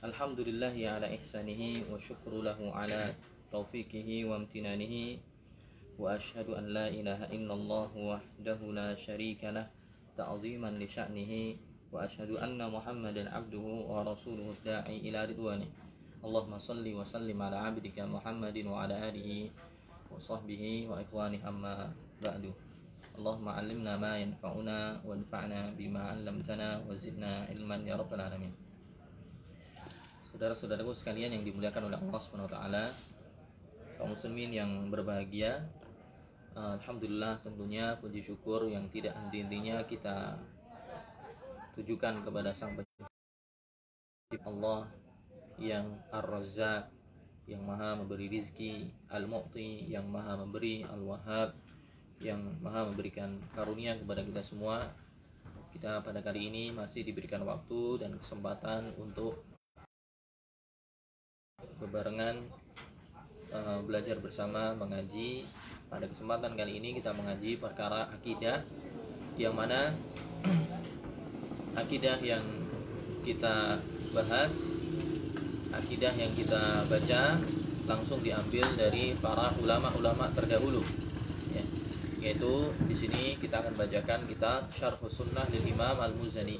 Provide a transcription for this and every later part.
الحمد لله على إحسانه وشكر له على توفيقه وامتنانه وأشهد أن لا إله إلا الله وحده لا شريك له تعظيما لشأنه وأشهد أن محمدا عبده ورسوله الداعي إلى رضوانه اللهم صل وسلم على عبدك محمد وعلى آله وصحبه وإخوانه أما بعد اللهم علمنا ما ينفعنا وانفعنا بما علمتنا وزدنا علما يا رب العالمين Saudara-saudaraku sekalian yang dimuliakan oleh Allah Subhanahu wa taala, kaum muslimin yang berbahagia. Alhamdulillah tentunya puji syukur yang tidak henti-hentinya kita tujukan kepada Sang Pencipta Allah yang Ar-Razzaq yang Maha memberi rizki, Al-Mu'ti yang Maha memberi, Al-Wahhab yang Maha memberikan karunia kepada kita semua. Kita pada kali ini masih diberikan waktu dan kesempatan untuk bebarengan uh, belajar bersama mengaji. Pada kesempatan kali ini kita mengaji perkara akidah yang mana akidah yang kita bahas, akidah yang kita baca langsung diambil dari para ulama-ulama terdahulu. Ya. Yaitu di sini kita akan bacakan kitab Syarh Sunnah lil Imam Al-Muzani.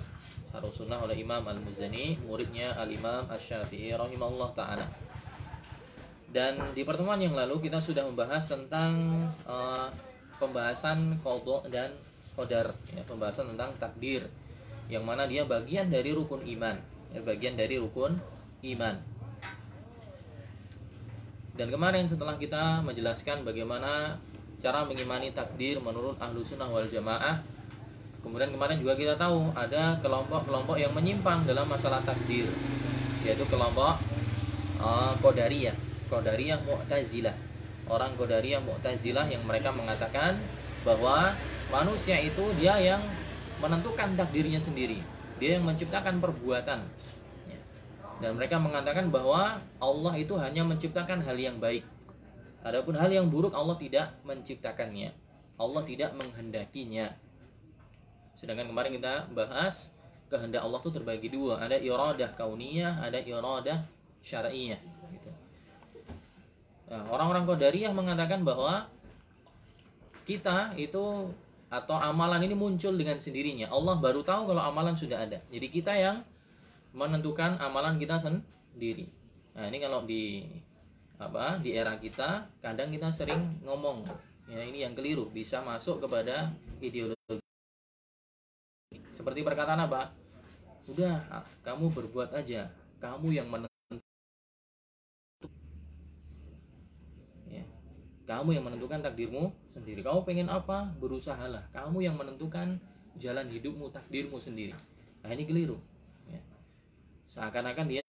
Syarh Sunnah oleh Imam Al-Muzani, muridnya Al-Imam Asy-Syafi'i rahimahullah taala. Dan di pertemuan yang lalu kita sudah membahas tentang uh, pembahasan kodok dan kodar, ya, pembahasan tentang takdir, yang mana dia bagian dari rukun iman, ya, bagian dari rukun iman. Dan kemarin setelah kita menjelaskan bagaimana cara mengimani takdir menurut ahlu sunnah wal jamaah, kemudian kemarin juga kita tahu ada kelompok-kelompok yang menyimpang dalam masalah takdir, yaitu kelompok uh, kodariyah Qadariyah Mu'tazilah. Orang Qadariyah Mu'tazilah yang mereka mengatakan bahwa manusia itu dia yang menentukan takdirnya sendiri. Dia yang menciptakan perbuatan. Ya. Dan mereka mengatakan bahwa Allah itu hanya menciptakan hal yang baik. Adapun hal yang buruk Allah tidak menciptakannya. Allah tidak menghendakinya. Sedangkan kemarin kita bahas kehendak Allah itu terbagi dua. Ada iradah kauniyah, ada iradah syar'iyah. Nah, orang-orang Qadariyah mengatakan bahwa kita itu atau amalan ini muncul dengan sendirinya. Allah baru tahu kalau amalan sudah ada. Jadi kita yang menentukan amalan kita sendiri. Nah, ini kalau di apa? Di era kita kadang kita sering ngomong ya ini yang keliru bisa masuk kepada ideologi. Seperti perkataan apa? Udah, kamu berbuat aja. Kamu yang menentukan Kamu yang menentukan takdirmu sendiri. Kamu pengen apa? Berusahalah. Kamu yang menentukan jalan hidupmu, takdirmu sendiri. Nah ini keliru. Ya. Seakan-akan dia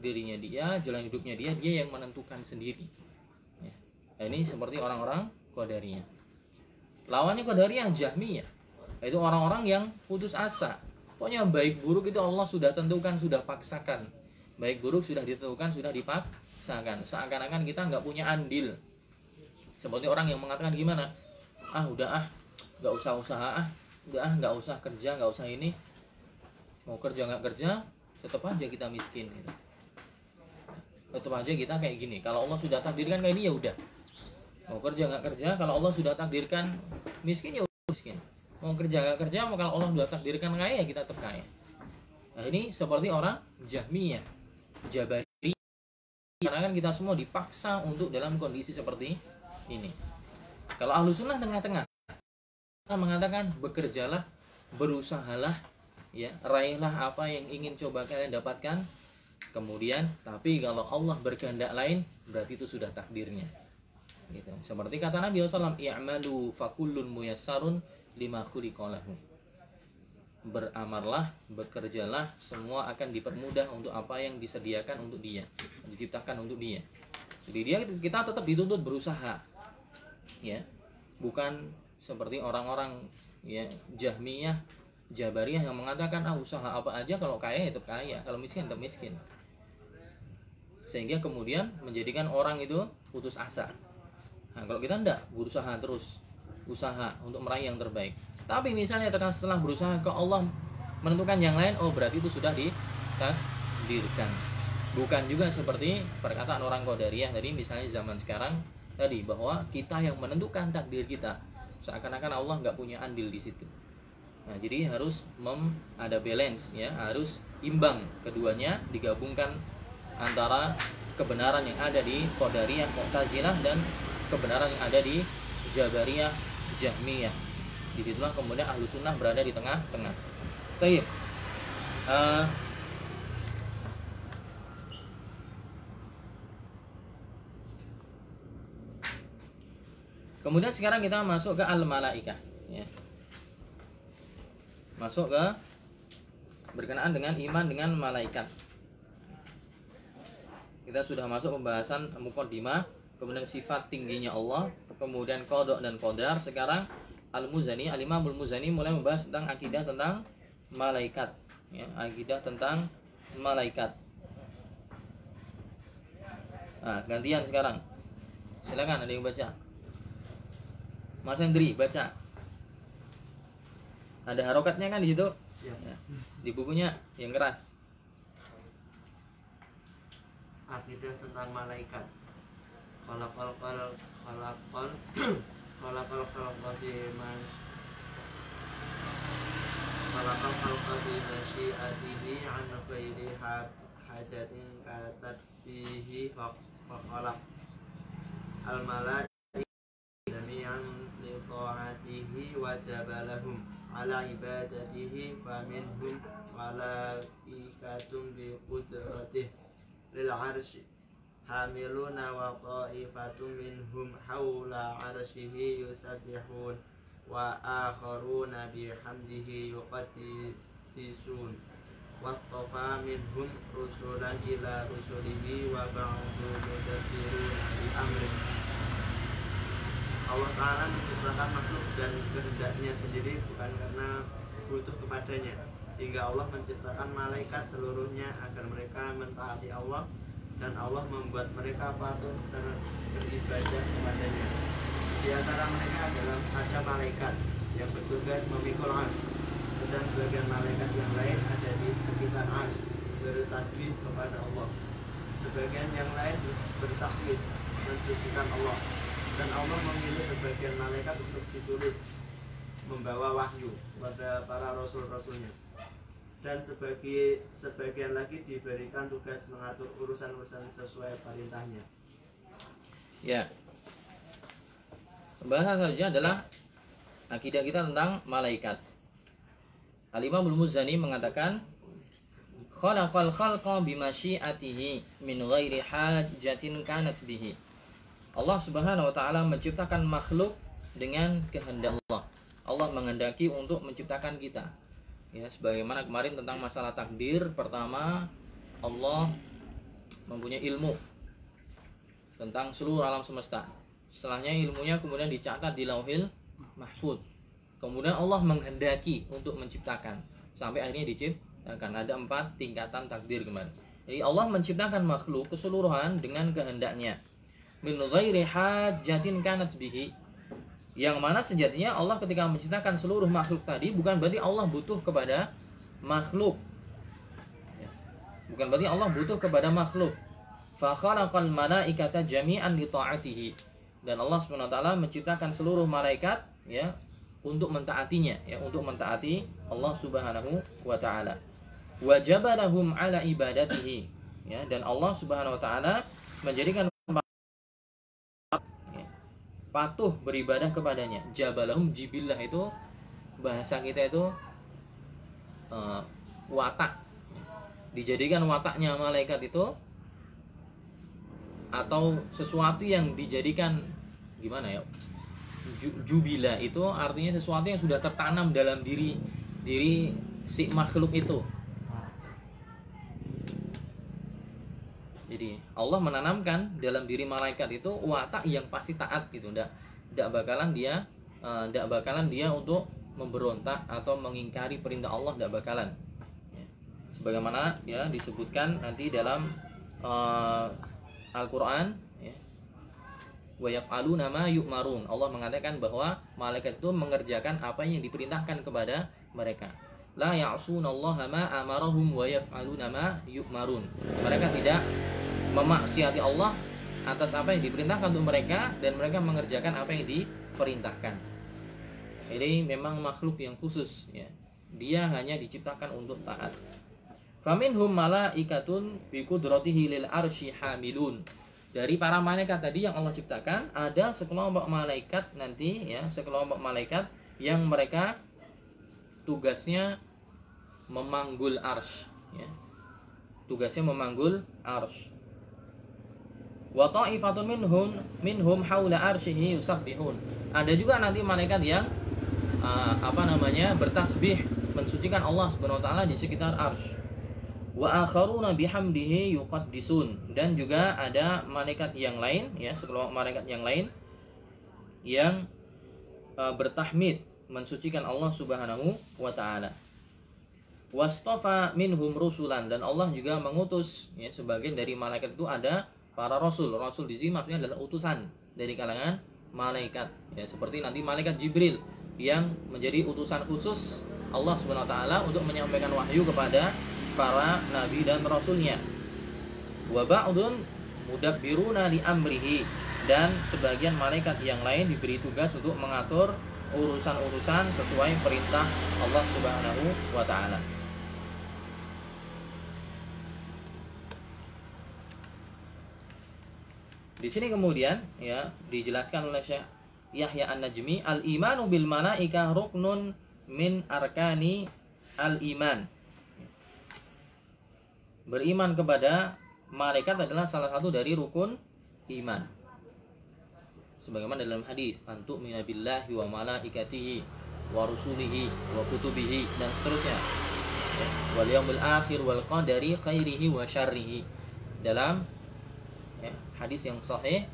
dirinya dia, jalan hidupnya dia, dia yang menentukan sendiri. Ya. Nah, ini seperti orang-orang Qadariyah. Lawannya Qadariyah Jahmiyah. Itu orang-orang yang putus asa. Pokoknya baik buruk itu Allah sudah tentukan, sudah paksakan. Baik buruk sudah ditentukan, sudah dipaksakan seakan seakan-akan kita nggak punya andil. Seperti orang yang mengatakan gimana? Ah udah ah nggak usah usaha ah udah ah nggak usah kerja nggak usah ini. Mau kerja nggak kerja tetap aja kita miskin gitu. tetap aja kita kayak gini. Kalau Allah sudah takdirkan kayak ini ya udah. Mau kerja nggak kerja kalau Allah sudah takdirkan miskin ya miskin. Mau kerja nggak kerja mau kalau Allah sudah takdirkan kaya ya kita tetap kaya. Nah ini seperti orang Jahmiyah Jabari karena kan kita semua dipaksa untuk dalam kondisi seperti ini. Kalau ahlu sunnah tengah-tengah mengatakan bekerjalah berusahalah ya raihlah apa yang ingin coba kalian dapatkan. Kemudian tapi kalau Allah berkehendak lain berarti itu sudah takdirnya. Gitu. Seperti kata Nabi SAW i'malu fakullun muyassarun lima khuliqalahu beramarlah, bekerjalah, semua akan dipermudah untuk apa yang disediakan untuk dia, diciptakan untuk dia. Jadi dia kita tetap dituntut berusaha, ya, bukan seperti orang-orang ya Jahmiyah, Jabariyah yang mengatakan ah usaha apa aja kalau kaya ya tetap kaya, kalau miskin tetap miskin. Sehingga kemudian menjadikan orang itu putus asa. Nah, kalau kita tidak berusaha terus, usaha untuk meraih yang terbaik tapi misalnya setelah berusaha ke Allah menentukan yang lain, oh berarti itu sudah di takdirkan bukan juga seperti perkataan orang Qadariyah tadi misalnya zaman sekarang tadi bahwa kita yang menentukan takdir kita seakan-akan Allah nggak punya andil di situ. Nah jadi harus mem ada balance ya harus imbang. Keduanya digabungkan antara kebenaran yang ada di Qadariyah Mu'tazilah dan kebenaran yang ada di Jabariyah Jahmiyah di situlah kemudian ahlu sunnah berada di tengah-tengah Taib uh, Kemudian sekarang kita masuk ke al-malaikah ya. Masuk ke berkenaan dengan iman dengan malaikat. Kita sudah masuk pembahasan mukaddimah, kemudian sifat tingginya Allah, kemudian kodok dan kodar. Sekarang Al-Muzani, Al-Imam Al-Muzani mulai membahas tentang akidah tentang malaikat. Ya, akidah tentang malaikat. Nah, gantian sekarang. Silakan ada yang baca. Mas Hendri baca ada harokatnya kan di situ Ya. di bukunya yang keras akidah tentang malaikat kolakol kol kolakol kolakol kolakol di mas kolakol kolakol di masyiatihi an ghairi hajatin katat bihi fakolak al malai jami'an ta'atihi wajaba lahum ala ibadatihi faminhum malaikatum bi qudratih lil arshi hamiluna wa ta'ifatum minhum hawla arshihi yusabbihun wa akharuna bihamdihi yuqaddisun. Wattafa minhum rusulan ila rusulihi wa Allah Ta'ala menciptakan makhluk dan kehendaknya sendiri bukan karena butuh kepadanya. Hingga Allah menciptakan malaikat seluruhnya agar mereka mentaati Allah dan Allah membuat mereka patuh dan beribadah kepadanya. Di antara mereka adalah ada malaikat yang bertugas memikul ars dan sebagian malaikat yang lain ada di sekitar ars bertasbih kepada Allah. Sebagian yang lain bertakbir mensucikan Allah. Dan Allah memilih sebagian malaikat untuk ditulis membawa wahyu kepada para rasul-rasulnya dan sebagai sebagian lagi diberikan tugas mengatur urusan-urusan sesuai perintahnya. Ya. Pembahasan selanjutnya adalah akidah kita tentang malaikat. Al-Imam Al-Muzani mengatakan khalaqal khalqa bimasyiatihi min ghairi hajatin kanat bihi Allah Subhanahu wa taala menciptakan makhluk dengan kehendak Allah. Allah menghendaki untuk menciptakan kita. Ya, sebagaimana kemarin tentang masalah takdir, pertama Allah mempunyai ilmu tentang seluruh alam semesta. Setelahnya ilmunya kemudian dicatat di Lauhil Mahfud. Kemudian Allah menghendaki untuk menciptakan sampai akhirnya diciptakan. Ada empat tingkatan takdir kemarin. Jadi Allah menciptakan makhluk keseluruhan dengan kehendaknya min ghairi hajatin kanat bihi yang mana sejatinya Allah ketika menciptakan seluruh makhluk tadi bukan berarti Allah butuh kepada makhluk. Ya. bukan berarti Allah butuh kepada makhluk. Fa khalaqal malaikata jami'an li ta'atihi. Dan Allah SWT menciptakan seluruh malaikat ya untuk mentaatinya ya untuk mentaati Allah Subhanahu wa taala. Wajabalahum ala ibadatihi. Ya dan Allah Subhanahu wa taala menjadikan patuh beribadah kepadanya. Jabalahum jibillah itu bahasa kita itu uh, watak. Dijadikan wataknya malaikat itu atau sesuatu yang dijadikan gimana ya jubila itu artinya sesuatu yang sudah tertanam dalam diri diri si makhluk itu Jadi Allah menanamkan dalam diri malaikat itu watak yang pasti taat gitu, ndak ndak bakalan dia uh, bakalan dia untuk memberontak atau mengingkari perintah Allah ndak bakalan. Ya. Sebagaimana ya disebutkan nanti dalam uh, Al-Qur'an ya. Wa yaf'aluna ma yu'marun. Allah mengatakan bahwa malaikat itu mengerjakan apa yang diperintahkan kepada mereka. la ya'sunallaha ma amarahum wa yaf'aluna ma yu'marun. Mereka tidak memaksiati Allah atas apa yang diperintahkan untuk mereka dan mereka mengerjakan apa yang diperintahkan. Ini memang makhluk yang khusus ya. Dia hanya diciptakan untuk taat. Faminhum malaikatun bi qudratihi lil arsy hamilun. Dari para malaikat tadi yang Allah ciptakan ada sekelompok malaikat nanti ya, sekelompok malaikat yang mereka tugasnya memanggul arsh ya. Tugasnya memanggul arsh wa ta'ifatun minhum minhum haula yusabbihun. Ada juga nanti malaikat yang uh, apa namanya bertasbih mensucikan Allah Subhanahu wa taala di sekitar arsy. Wa akharuna bihamdihi yuqaddisun dan juga ada malaikat yang lain ya sekelompok malaikat yang lain yang uh, bertahmid mensucikan Allah Subhanahu wa taala. Wastofa minhum rusulan dan Allah juga mengutus ya sebagian dari malaikat itu ada para rasul. Rasul di sini maksudnya adalah utusan dari kalangan malaikat. Ya, seperti nanti malaikat Jibril yang menjadi utusan khusus Allah Subhanahu wa taala untuk menyampaikan wahyu kepada para nabi dan rasulnya. Wa ba'dun mudabbiruna li amrihi dan sebagian malaikat yang lain diberi tugas untuk mengatur urusan-urusan sesuai perintah Allah Subhanahu wa taala. Di sini kemudian ya dijelaskan oleh Syekh Yahya An-Najmi al-imanu bil malaikah ruknun min arkani al-iman. Beriman kepada malaikat adalah salah satu dari rukun iman. Sebagaimana dalam hadis, antu minabillahi wa malaikatihi wa rusulihi wa kutubihi dan seterusnya. Ya, wal yaumil akhir wal qadari khairihi wa syarrihi. Dalam hadis yang sahih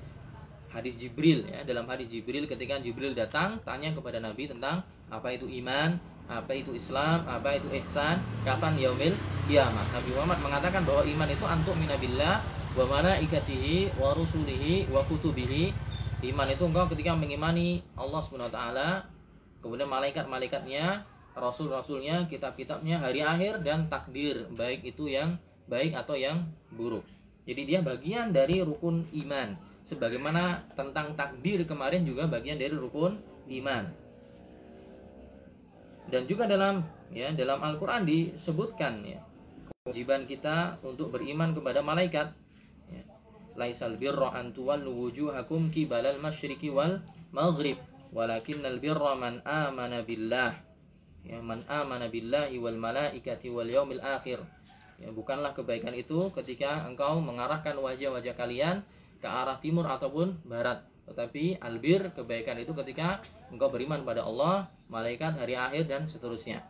hadis Jibril ya. Dalam hadis Jibril ketika Jibril datang tanya kepada Nabi tentang apa itu iman apa itu Islam apa itu ihsan kapan yaumil kiamat. Nabi Muhammad mengatakan bahwa iman itu antuk minabillah wa malaikatihi wa rusulihi wa kutubihi. Iman itu engkau ketika mengimani Allah Subhanahu wa taala kemudian malaikat-malaikatnya rasul-rasulnya kitab-kitabnya hari akhir dan takdir baik itu yang baik atau yang buruk jadi dia bagian dari rukun iman. Sebagaimana tentang takdir kemarin juga bagian dari rukun iman. Dan juga dalam ya dalam Al-Qur'an disebutkan ya kewajiban kita untuk beriman kepada malaikat. Ya. Laisal birra an tuwallu wujuhakum qibalal masyriqi wal maghrib walakinnal birra man amana billah ya man amana billahi wal malaikati wal yaumil akhir Ya, bukanlah kebaikan itu ketika engkau mengarahkan wajah-wajah kalian ke arah timur ataupun barat. Tetapi albir kebaikan itu ketika engkau beriman pada Allah, malaikat, hari akhir dan seterusnya.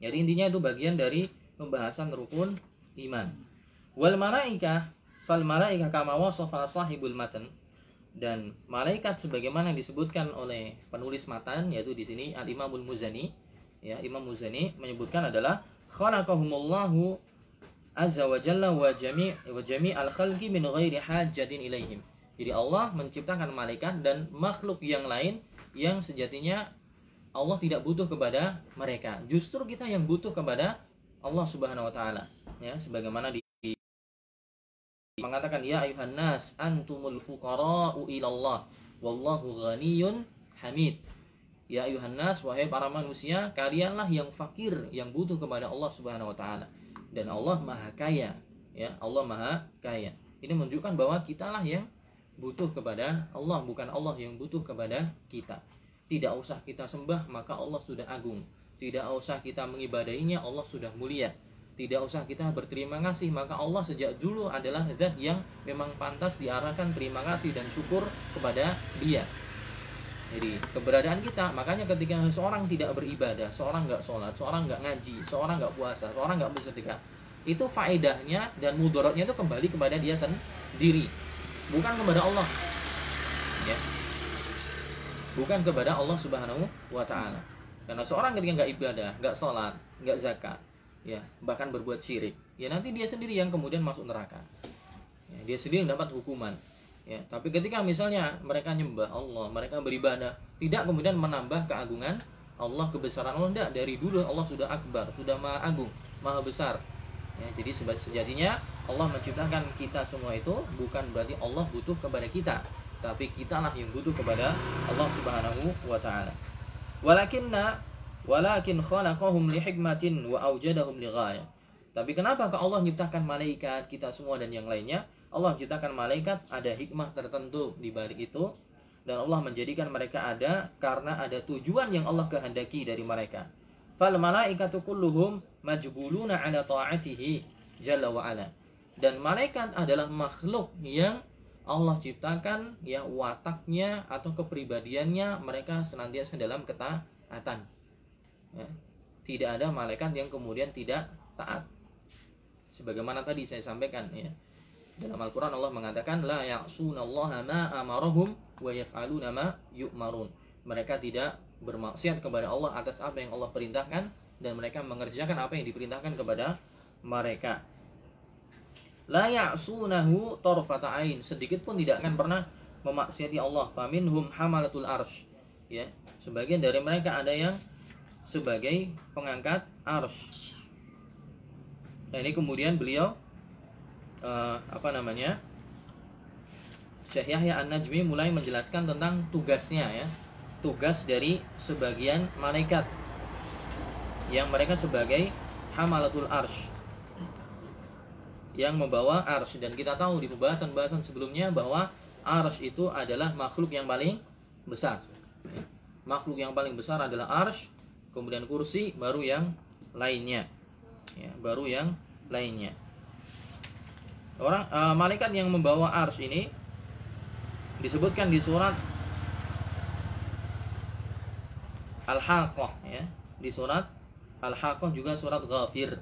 Jadi intinya itu bagian dari pembahasan rukun iman. Wal malaikah fal malaikah kama wasafa sahibul matan dan malaikat sebagaimana disebutkan oleh penulis matan yaitu di sini Al Imamul Muzani ya Imam Muzani menyebutkan adalah khalaqahumullahu azza wa jalla wa jami' wa jami' al khalqi min ghairi hajatin ilaihim. Jadi Allah menciptakan malaikat dan makhluk yang lain yang sejatinya Allah tidak butuh kepada mereka. Justru kita yang butuh kepada Allah Subhanahu wa taala. Ya, sebagaimana di mengatakan ya ayuhan nas antumul fuqara'u ilallah wallahu ghaniyun hamid Ya ayuhan nas wahai para manusia, kalianlah yang fakir, yang butuh kepada Allah Subhanahu wa taala. Dan Allah Maha Kaya, ya. Allah Maha Kaya. Ini menunjukkan bahwa kitalah yang butuh kepada Allah, bukan Allah yang butuh kepada kita. Tidak usah kita sembah, maka Allah sudah agung. Tidak usah kita mengibadahinya, Allah sudah mulia. Tidak usah kita berterima kasih, maka Allah sejak dulu adalah zat yang memang pantas diarahkan terima kasih dan syukur kepada Dia. Jadi keberadaan kita, makanya ketika seorang tidak beribadah, seorang nggak sholat, seorang nggak ngaji, seorang nggak puasa, seorang nggak bersedekah, itu faedahnya dan mudorotnya itu kembali kepada dia sendiri, bukan kepada Allah. Ya. Bukan kepada Allah Subhanahu wa taala. Karena seorang ketika nggak ibadah, nggak sholat, nggak zakat, ya bahkan berbuat syirik, ya nanti dia sendiri yang kemudian masuk neraka. Ya, dia sendiri yang dapat hukuman ya tapi ketika misalnya mereka nyembah Allah mereka beribadah tidak kemudian menambah keagungan Allah kebesaran Allah tidak. Dari dulu Allah sudah akbar sudah maha agung maha besar. Ya jadi sejatinya Allah menciptakan kita semua itu bukan berarti Allah butuh kepada kita tapi kita lah yang butuh kepada Allah Subhanahu wa taala. Walakinna walakin khalaqahum li hikmatin wa aujadahum li ghayah tapi kenapa ke Allah menciptakan malaikat kita semua dan yang lainnya Allah menciptakan malaikat ada hikmah tertentu di balik itu dan Allah menjadikan mereka ada karena ada tujuan yang Allah kehendaki dari mereka. Fal malaikatu kulluhum majbuluna ala ta'atihi jalla wa ala. Dan malaikat adalah makhluk yang Allah ciptakan ya wataknya atau kepribadiannya mereka senantiasa dalam ketaatan. Ya. Tidak ada malaikat yang kemudian tidak taat. Sebagaimana tadi saya sampaikan ya. Dalam Al-Qur'an Allah mengatakan la ya'sunallaha ma amarahum wa yaf'aluna ma yu'marun. Mereka tidak bermaksiat kepada Allah atas apa yang Allah perintahkan dan mereka mengerjakan apa yang diperintahkan kepada mereka. La ya'sunahu tarfata ain, sedikit pun tidak akan pernah memaksiati Allah. Faminhum hamalatul arsh. Ya, sebagian dari mereka ada yang sebagai pengangkat arsh. Nah, ini kemudian beliau eh, apa namanya? Syekh Yahya An-Najmi mulai menjelaskan tentang tugasnya ya. Tugas dari sebagian malaikat yang mereka sebagai hamalatul arsh yang membawa arsh dan kita tahu di pembahasan-pembahasan sebelumnya bahwa arsh itu adalah makhluk yang paling besar. Makhluk yang paling besar adalah arsh, kemudian kursi, baru yang lainnya. Ya, baru yang lainnya. Orang eh, malaikat yang membawa arsh ini disebutkan di surat Al-Haqqah ya. Di surat Al-Haqqah juga surat Ghafir.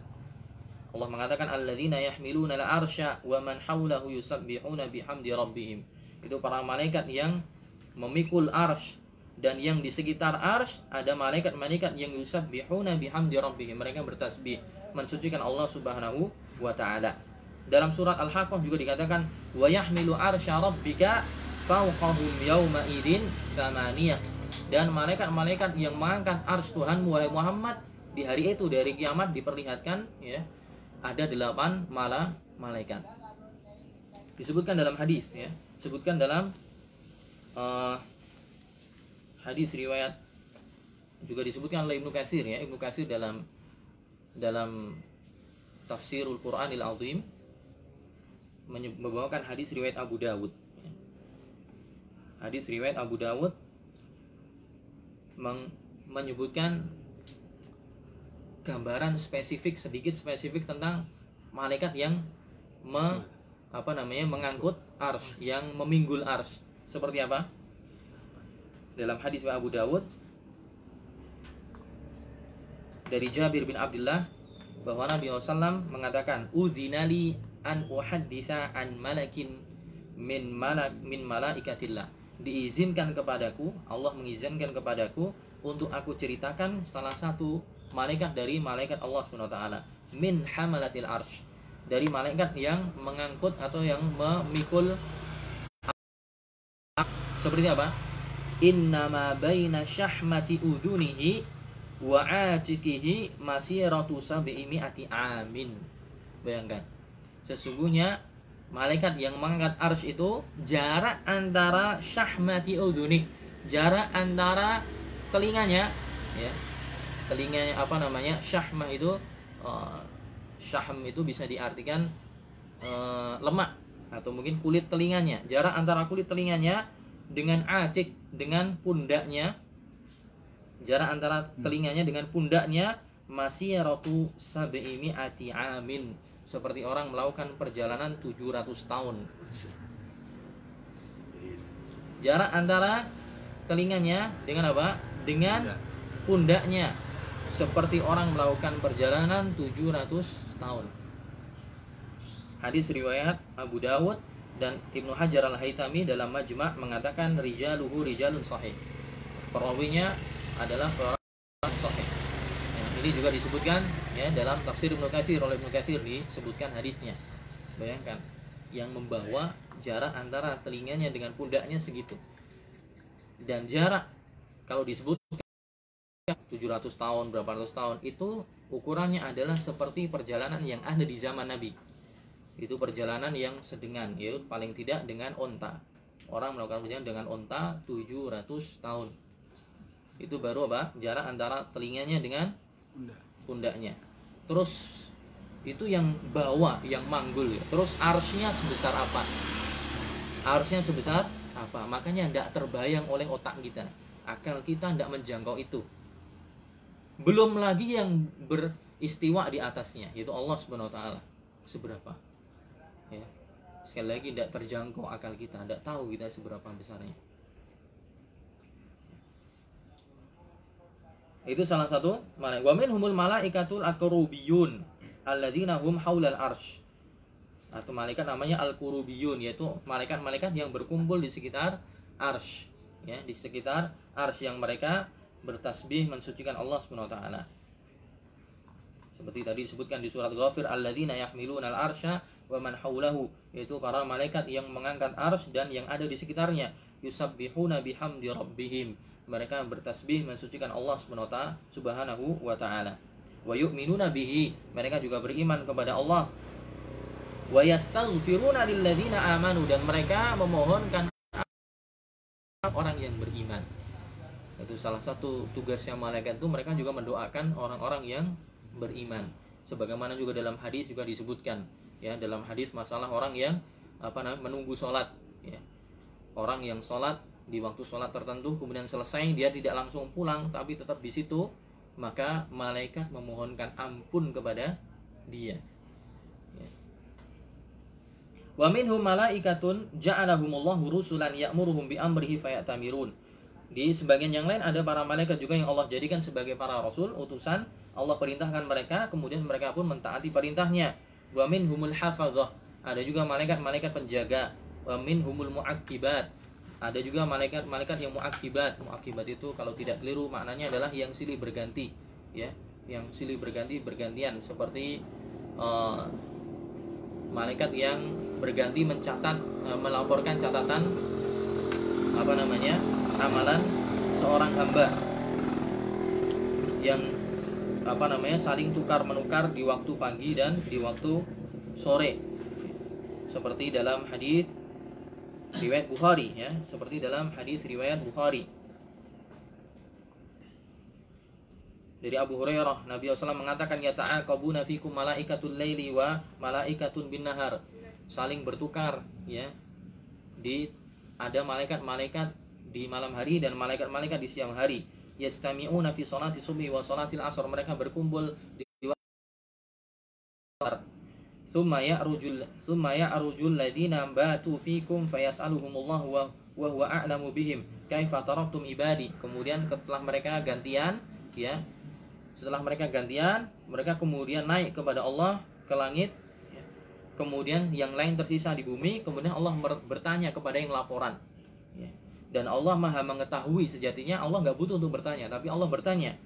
Allah mengatakan alladzina yahmiluna al-arsya wa man hawlahu yusabbihuna bihamdi rabbihim. Itu para malaikat yang memikul arsh dan yang di sekitar arsh ada malaikat-malaikat yang yusabbihuna bihamdi rabbihim. Mereka bertasbih mensucikan Allah Subhanahu wa taala. Dalam surat Al-Haqqah juga dikatakan wa yahmilu arsya rabbika fauqahum yawma idin thamaniyah. Dan malaikat-malaikat yang mengangkat ars Tuhanmu wahai Muhammad di hari itu dari kiamat diperlihatkan ya ada delapan malah malaikat. Disebutkan dalam hadis ya. Disebutkan dalam uh, hadis riwayat. Juga disebutkan oleh Ibnu Katsir ya. Ibnu Katsir dalam dalam tafsirul Qur'anil Azim membawakan hadis riwayat Abu Dawud. Hadis riwayat Abu Dawud menyebutkan gambaran spesifik sedikit spesifik tentang malaikat yang me, apa namanya mengangkut ars yang meminggul ars seperti apa? Dalam hadis Abu Dawud dari Jabir bin Abdullah bahwa Nabi SAW mengatakan udzinali an uhaddisa an malakin min malak min malaikatillah. Diizinkan kepadaku Allah mengizinkan kepadaku untuk aku ceritakan salah satu malaikat dari malaikat Allah Subhanahu wa taala. Min hamalatil arsh. Dari malaikat yang mengangkut atau yang memikul seperti apa? Innama baina syahmati udhunihi wa atikihi masiratu sab'imi'ati amin. Bayangkan sesungguhnya malaikat yang mengangkat arsh itu jarak antara syahmati udhuni. Jarak antara telinganya ya. Telinganya apa namanya syahmah itu uh, syahm itu bisa diartikan uh, lemak atau mungkin kulit telinganya. Jarak antara kulit telinganya dengan atik dengan pundaknya. Jarak antara telinganya dengan pundaknya masih rotu sabeimi ati amin seperti orang melakukan perjalanan 700 tahun jarak antara telinganya dengan apa dengan pundaknya seperti orang melakukan perjalanan 700 tahun. Hadis riwayat Abu Dawud dan Ibnu Hajar Al-Haytami dalam Majma' mengatakan rijaluhu rijalun sahih. Perawinya adalah. Ya, ini juga disebutkan ya dalam tafsir Ibnu Katsir oleh Ibnu Katsir disebutkan hadisnya. Bayangkan yang membawa jarak antara telinganya dengan pundaknya segitu. Dan jarak kalau disebut 700 tahun berapa ratus tahun itu ukurannya adalah seperti perjalanan yang ada di zaman Nabi itu perjalanan yang sedengan yaitu paling tidak dengan onta orang melakukan perjalanan dengan onta 700 tahun itu baru apa jarak antara telinganya dengan. Pundaknya. Terus itu yang bawa yang manggul. Ya. terus arsnya sebesar apa? Arsnya sebesar apa? Makanya tidak terbayang oleh otak kita. Akal kita tidak menjangkau itu. Belum lagi yang beristiwa di atasnya yaitu Allah subhanahu wa taala. Seberapa? Ya. Sekali lagi tidak terjangkau akal kita. Tidak tahu kita seberapa besarnya itu salah satu mana? Wa minhumul malaikatul akrubiyun alladzina hum haulal arsh. Atau malaikat namanya al kurubiyun yaitu malaikat-malaikat yang berkumpul di sekitar arsh ya di sekitar arsh yang mereka bertasbih mensucikan Allah Subhanahu wa taala. Seperti tadi disebutkan di surat Ghafir alladzina yahmiluna al-arsya wa man haulahu yaitu para malaikat yang mengangkat arsy dan yang ada di sekitarnya. Yusabbihuna bihamdi rabbihim mereka bertasbih mensucikan Allah Subhanahu wa taala wa yu'minuna bihi mereka juga beriman kepada Allah. Wa yastaghfiruna lilladzina amanu dan mereka memohonkan orang yang beriman. Itu salah satu tugasnya malaikat itu mereka juga mendoakan orang-orang yang beriman. Sebagaimana juga dalam hadis juga disebutkan ya dalam hadis masalah orang yang apa namanya menunggu sholat ya. Orang yang sholat di waktu sholat tertentu kemudian selesai dia tidak langsung pulang tapi tetap di situ maka malaikat memohonkan ampun kepada dia Ya. Wa minhum malaikatun ja'alahumullahu rusulan ya'muruhum bi amrihi fayatamirun. Di sebagian yang lain ada para malaikat juga yang Allah jadikan sebagai para rasul, utusan. Allah perintahkan mereka, kemudian mereka pun mentaati perintahnya. Wa minhumul hafadzah. Ada juga malaikat-malaikat penjaga. Wa minhumul muakibat. Ada juga malaikat-malaikat yang muakibat. Muakibat itu kalau tidak keliru maknanya adalah yang silih berganti, ya. Yang silih berganti bergantian seperti eh, malaikat yang berganti mencatat e, melaporkan catatan apa namanya amalan seorang hamba yang apa namanya saling tukar menukar di waktu pagi dan di waktu sore seperti dalam hadis riwayat Bukhari ya. Seperti dalam hadis riwayat Bukhari. Dari Abu Hurairah Nabi SAW mengatakan ya ta'aqabuna fikum malaikatul laili wa malaikatun bin nahar. Saling bertukar ya. Di ada malaikat-malaikat di malam hari dan malaikat-malaikat di siang hari. Yastami'una fi salati subhi wa salatil asr. Mereka berkumpul di thumma ya'rujul thumma ya'rujul ladina batu fikum fayas'aluhumullah wa wa huwa a'lamu bihim. Kaifa taraktum ibadi. Kemudian setelah mereka gantian ya. Setelah mereka gantian mereka kemudian naik kepada Allah ke langit kemudian yang lain tersisa di bumi kemudian Allah ber- bertanya kepada yang laporan Ya. dan Allah maha mengetahui sejatinya Allah nggak butuh untuk bertanya tapi Allah bertanya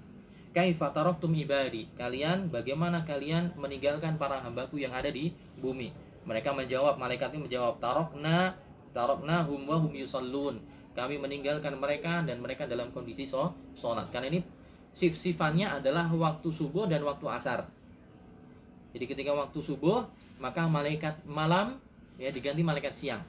kaifa taraktum ibadi? Kalian bagaimana kalian meninggalkan para hambaku yang ada di bumi? Mereka menjawab malaikat ini menjawab tarokna tarokna hum wa hum yusallun. Kami meninggalkan mereka dan mereka dalam kondisi so, sholat. Karena ini sif sifannya adalah waktu subuh dan waktu asar. Jadi ketika waktu subuh maka malaikat malam ya diganti malaikat siang.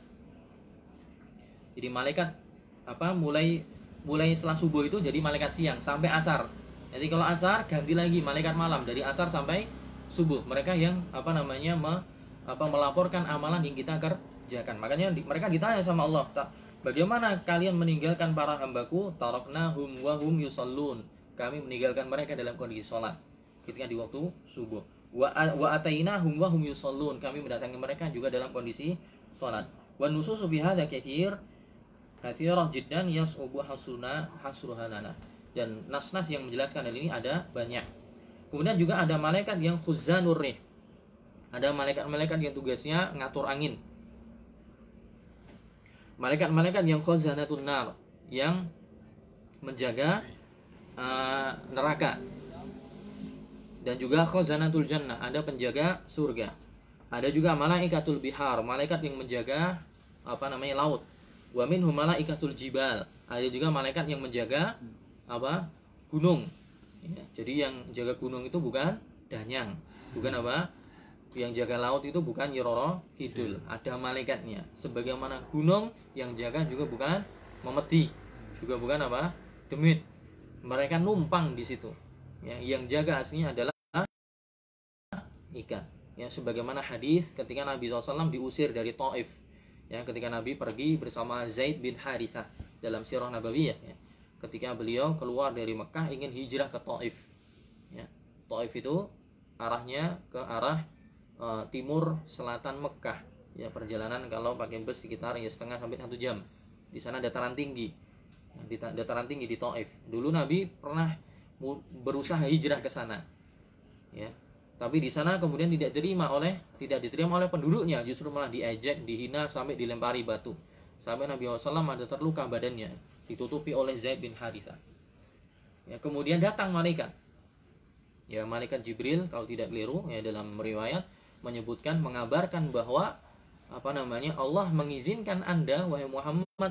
Jadi malaikat apa mulai mulai setelah subuh itu jadi malaikat siang sampai asar jadi kalau asar ganti lagi malaikat malam. Dari asar sampai subuh. Mereka yang apa namanya me- apa melaporkan amalan yang kita kerjakan. Makanya di- mereka ditanya sama Allah tak bagaimana kalian meninggalkan para hambaku? Taroknahum wa hum yusallun. Kami meninggalkan mereka dalam kondisi sholat. Ketika di waktu subuh. Wa atainahum wa hum yusallun. Kami mendatangi mereka juga dalam kondisi sholat. Wa nususu fi hadza katsir katsirah jiddan yas'ubu hasuna hasruha lana dan nas-nas yang menjelaskan hal ini ada banyak. Kemudian juga ada malaikat yang khuzanur rih. Ada malaikat-malaikat yang tugasnya ngatur angin. Malaikat-malaikat yang khazanatun nar yang menjaga uh, neraka. Dan juga khazanatul jannah ada penjaga surga. Ada juga malaikatul bihar malaikat yang menjaga apa namanya laut. Wa minhum malaikatul jibal. Ada juga malaikat yang menjaga apa gunung Ya, jadi yang jaga gunung itu bukan danyang, bukan apa? Yang jaga laut itu bukan Nyiroro Kidul, ada malaikatnya. Sebagaimana gunung yang jaga juga bukan Memedi, juga bukan apa? Demit. Mereka numpang di situ. Ya, yang jaga aslinya adalah ikan. Ya, sebagaimana hadis ketika Nabi SAW diusir dari Taif. Ya, ketika Nabi pergi bersama Zaid bin Harithah dalam sirah Nabawiyah ya. Ketika beliau keluar dari Mekah ingin hijrah ke Taif. Ya. Taif itu arahnya ke arah uh, timur selatan Mekah. Ya, perjalanan kalau pakai bus sekitar ya setengah sampai satu jam. Di sana dataran tinggi. Di dataran tinggi di Taif. Dulu Nabi pernah berusaha hijrah ke sana. Ya, tapi di sana kemudian tidak diterima oleh tidak diterima oleh penduduknya justru malah diejek dihina sampai dilempari batu sampai Nabi SAW ada terluka badannya ditutupi oleh Zaid bin Harithah ya kemudian datang malaikat ya malaikat Jibril kalau tidak keliru ya dalam riwayat menyebutkan mengabarkan bahwa apa namanya Allah mengizinkan anda wahai Muhammad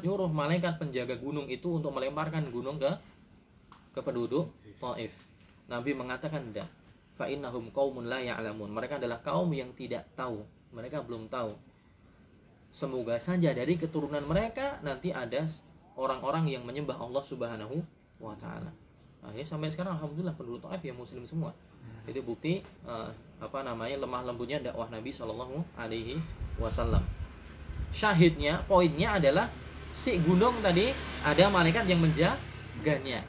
nyuruh malaikat penjaga gunung itu untuk melemparkan gunung ke ke penduduk Taif Nabi mengatakan tidak fa innahum qaumun la ya'lamun. Mereka adalah kaum yang tidak tahu. Mereka belum tahu. Semoga saja dari keturunan mereka nanti ada orang-orang yang menyembah Allah Subhanahu wa taala. Nah, ini sampai sekarang alhamdulillah penduduk Taif yang muslim semua. Itu bukti uh, apa namanya lemah lembutnya dakwah Nabi Shallallahu alaihi wasallam. Syahidnya, poinnya adalah si gunung tadi ada malaikat yang menjaganya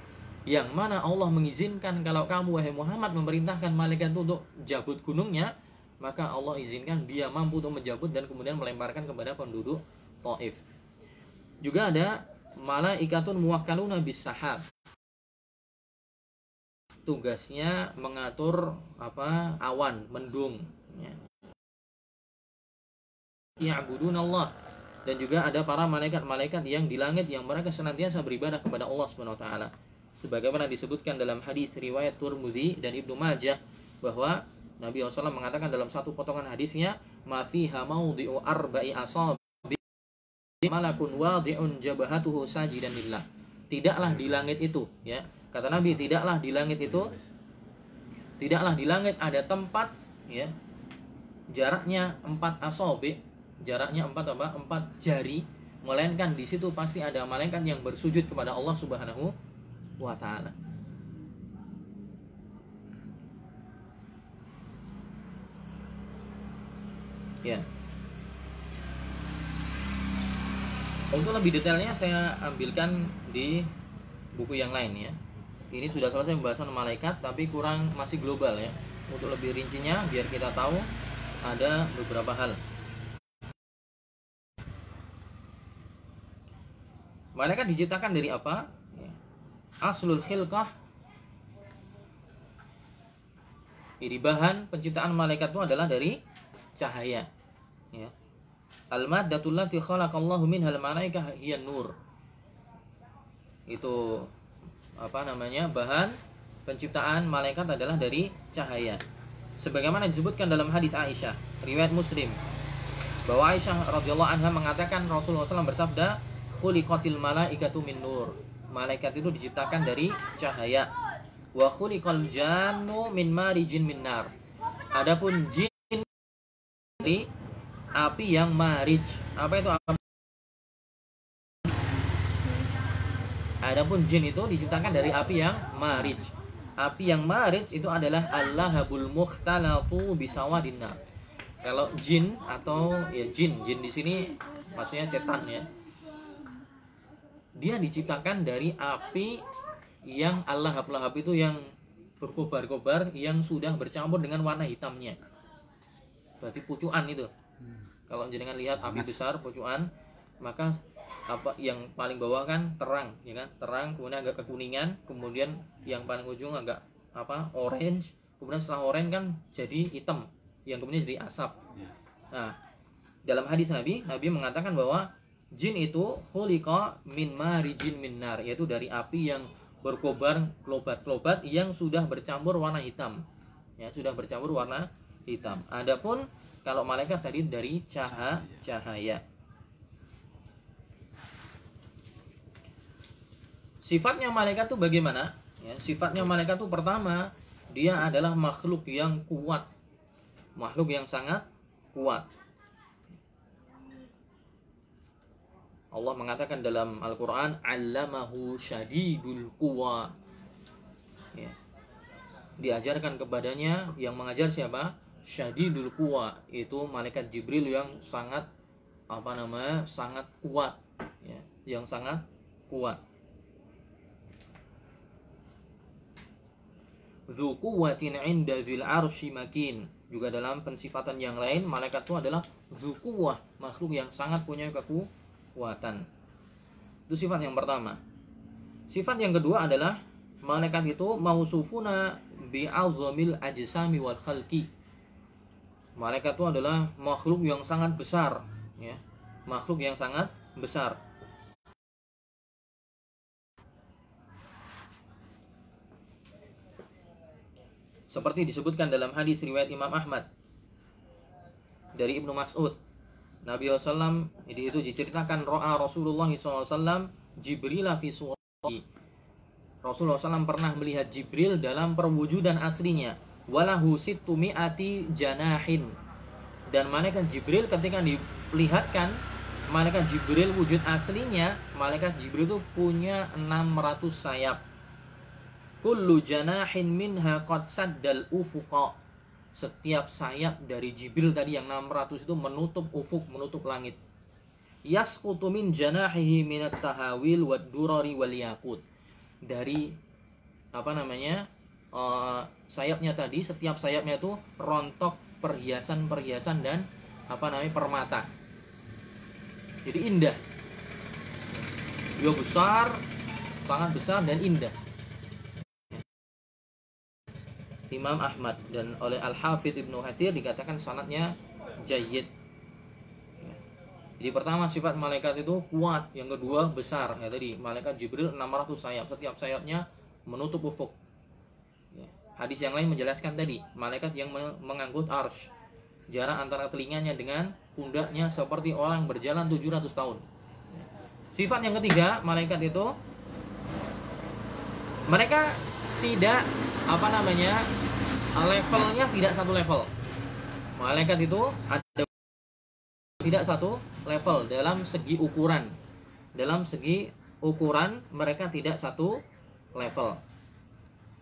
yang mana Allah mengizinkan kalau kamu wahai Muhammad memerintahkan malaikat itu untuk jabut gunungnya maka Allah izinkan dia mampu untuk menjabut dan kemudian melemparkan kepada penduduk Taif juga ada malaikatun muwakkaluna bis sahab tugasnya mengatur apa awan mendung ya. Ya'budun Allah dan juga ada para malaikat-malaikat yang di langit yang mereka senantiasa beribadah kepada Allah Subhanahu wa taala. Sebagaimana disebutkan dalam hadis riwayat Turmudi dan Ibnu Majah bahwa Nabi SAW mengatakan dalam satu potongan hadisnya ma fiha maudhi'u arba'i asabi malakun wadi'un jabahatuhu sajidan lillah. Tidaklah di langit itu ya. Kata Nabi tidaklah di langit itu tidaklah di langit ada tempat ya. Jaraknya empat asobi jaraknya empat apa? Empat jari. Melainkan di situ pasti ada malaikat yang bersujud kepada Allah Subhanahu wa taala. Ya. Untuk lebih detailnya saya ambilkan di buku yang lain ya. Ini sudah selesai pembahasan malaikat tapi kurang masih global ya. Untuk lebih rincinya biar kita tahu ada beberapa hal. Malaikat diciptakan dari apa? aslul khilqah jadi bahan penciptaan malaikat itu adalah dari cahaya ya al maddatul lati khalaqallahu minhal malaikah hiya nur. Itu apa namanya bahan penciptaan malaikat adalah dari cahaya. Sebagaimana disebutkan dalam hadis Aisyah riwayat Muslim bahwa Aisyah radhiyallahu anha mengatakan Rasulullah SAW bersabda khuliqatil malaikatu min nur. Malaikat itu diciptakan dari cahaya. Wa khuliqal jannu min marijin min nar. Adapun jin api yang marij apa itu api Adapun jin itu diciptakan dari api yang marij. Api yang marij itu adalah Allahabul mukhtalatu bisawadinna. Kalau jin atau ya jin, jin di sini maksudnya setan ya dia diciptakan dari api yang Allah lahab itu yang berkobar-kobar yang sudah bercampur dengan warna hitamnya berarti pucuan itu. Kalau jenengan lihat api besar pucuan maka apa yang paling bawah kan terang ya kan terang kemudian agak kekuningan kemudian yang paling ujung agak apa orange kemudian setelah orange kan jadi hitam yang kemudian jadi asap ya. nah dalam hadis Nabi Nabi mengatakan bahwa Jin itu khuliqa min marijin min nar yaitu dari api yang berkobar klobat-klobat yang sudah bercampur warna hitam. Ya, sudah bercampur warna hitam. Adapun kalau malaikat tadi dari cahaya cahaya. Sifatnya malaikat itu bagaimana? Ya, sifatnya malaikat itu pertama, dia adalah makhluk yang kuat. Makhluk yang sangat kuat. Allah mengatakan dalam Al-Qur'an, "Allamahu syadidul quwa." Ya. Diajarkan kepadanya yang mengajar siapa? Syadidul quwa, itu malaikat Jibril yang sangat apa namanya? sangat kuat, ya, yang sangat kuat. Dzu quwwatin 'inda dzil arsy makin. Juga dalam pensifatan yang lain malaikat itu adalah dzu quwwah, makhluk yang sangat punya kekuatan. Itu sifat yang pertama. Sifat yang kedua adalah malaikat itu mausufuna bi azamil ajsami wal khalqi. Malaikat itu adalah makhluk yang sangat besar, ya. Makhluk yang sangat besar. seperti disebutkan dalam hadis riwayat Imam Ahmad dari Ibnu Mas'ud Nabi SAW jadi itu diceritakan roa Rasulullah SAW Jibril fi Rasulullah SAW pernah melihat Jibril dalam perwujudan aslinya walahu sittu mi'ati janahin. Dan malaikat Jibril ketika dilihatkan malaikat Jibril wujud aslinya malaikat Jibril itu punya 600 sayap. Kullu janahin minha qad saddal ufuqa. Setiap sayap dari Jibril tadi yang 600 itu menutup ufuk menutup langit. Yasqutu min janahihi minat tahawil wad durari wal yakut dari apa namanya uh, sayapnya tadi setiap sayapnya itu rontok perhiasan-perhiasan dan apa namanya permata jadi indah dia besar sangat besar dan indah Imam Ahmad dan oleh Al-Hafidh Ibnu Hathir dikatakan sanatnya jayyid. Jadi pertama sifat malaikat itu kuat, yang kedua besar. Ya tadi malaikat Jibril 600 sayap, setiap sayapnya menutup ufuk. Hadis yang lain menjelaskan tadi, malaikat yang mengangkut arsh. Jarak antara telinganya dengan pundaknya seperti orang berjalan 700 tahun. Sifat yang ketiga, malaikat itu mereka tidak apa namanya levelnya tidak satu level malaikat itu ada tidak satu level dalam segi ukuran dalam segi ukuran mereka tidak satu level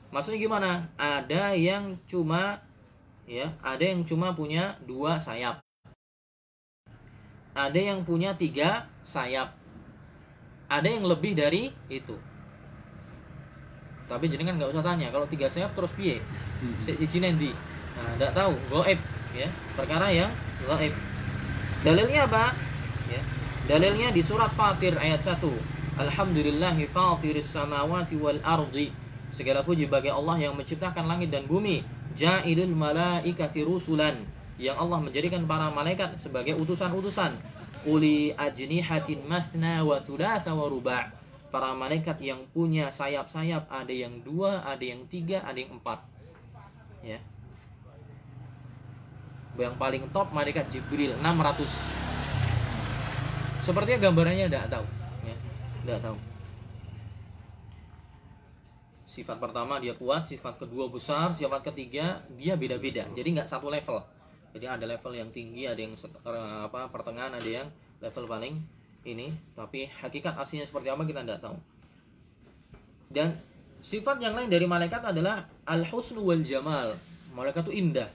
maksudnya gimana? Ada yang cuma ya ada yang cuma punya dua sayap. Ada yang punya tiga sayap. Ada yang lebih dari itu. Tapi jenengan nggak usah tanya kalau tiga sayap terus piye? Hmm. si si nanti nah tidak tahu. Goib ya. Perkara yang goib. Dalilnya apa? Ya. Dalilnya di surat Fatir ayat 1 Alhamdulillahi fatiris samawati wal ardi segala puji bagi Allah yang menciptakan langit dan bumi ja'ilul malaikati rusulan yang Allah menjadikan para malaikat sebagai utusan-utusan uli ajnihatin mathna wa thulatha wa ruba' para malaikat yang punya sayap-sayap ada yang dua, ada yang tiga, ada yang empat. Ya. Yang paling top malaikat Jibril 600. Sepertinya gambarannya tidak tahu, ya. Tidak tahu. Sifat pertama dia kuat, sifat kedua besar, sifat ketiga dia beda-beda. Jadi nggak satu level. Jadi ada level yang tinggi, ada yang apa pertengahan, ada yang level paling ini. Tapi hakikat aslinya seperti apa kita tidak tahu. Dan sifat yang lain dari malaikat adalah al husnu wal jamal. Malaikat itu indah.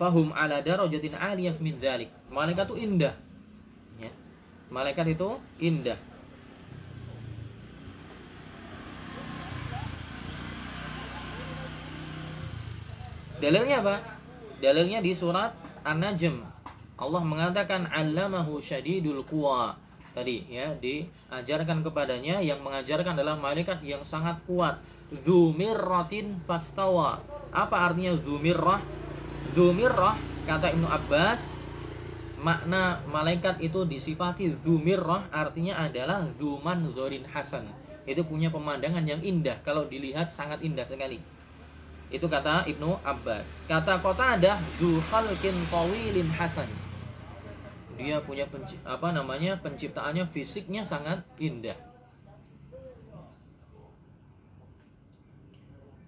Fahum ala darajatin aliyah min dhalik. Malaikat itu indah. Ya. malaikat itu indah dalilnya apa? Dalilnya di surat an-najm. Allah mengatakan allamahu syadidul quwa. Tadi ya diajarkan kepadanya yang mengajarkan adalah malaikat yang sangat kuat. Zumirratin fastawa. Apa artinya zumirrah zumirrah kata Ibnu Abbas makna malaikat itu disifati zumirrah artinya adalah zuman zorin hasan. Itu punya pemandangan yang indah kalau dilihat sangat indah sekali itu kata Ibnu Abbas. Kata kota ada du khalqin tawilin hasan. Dia punya apa namanya penciptaannya fisiknya sangat indah.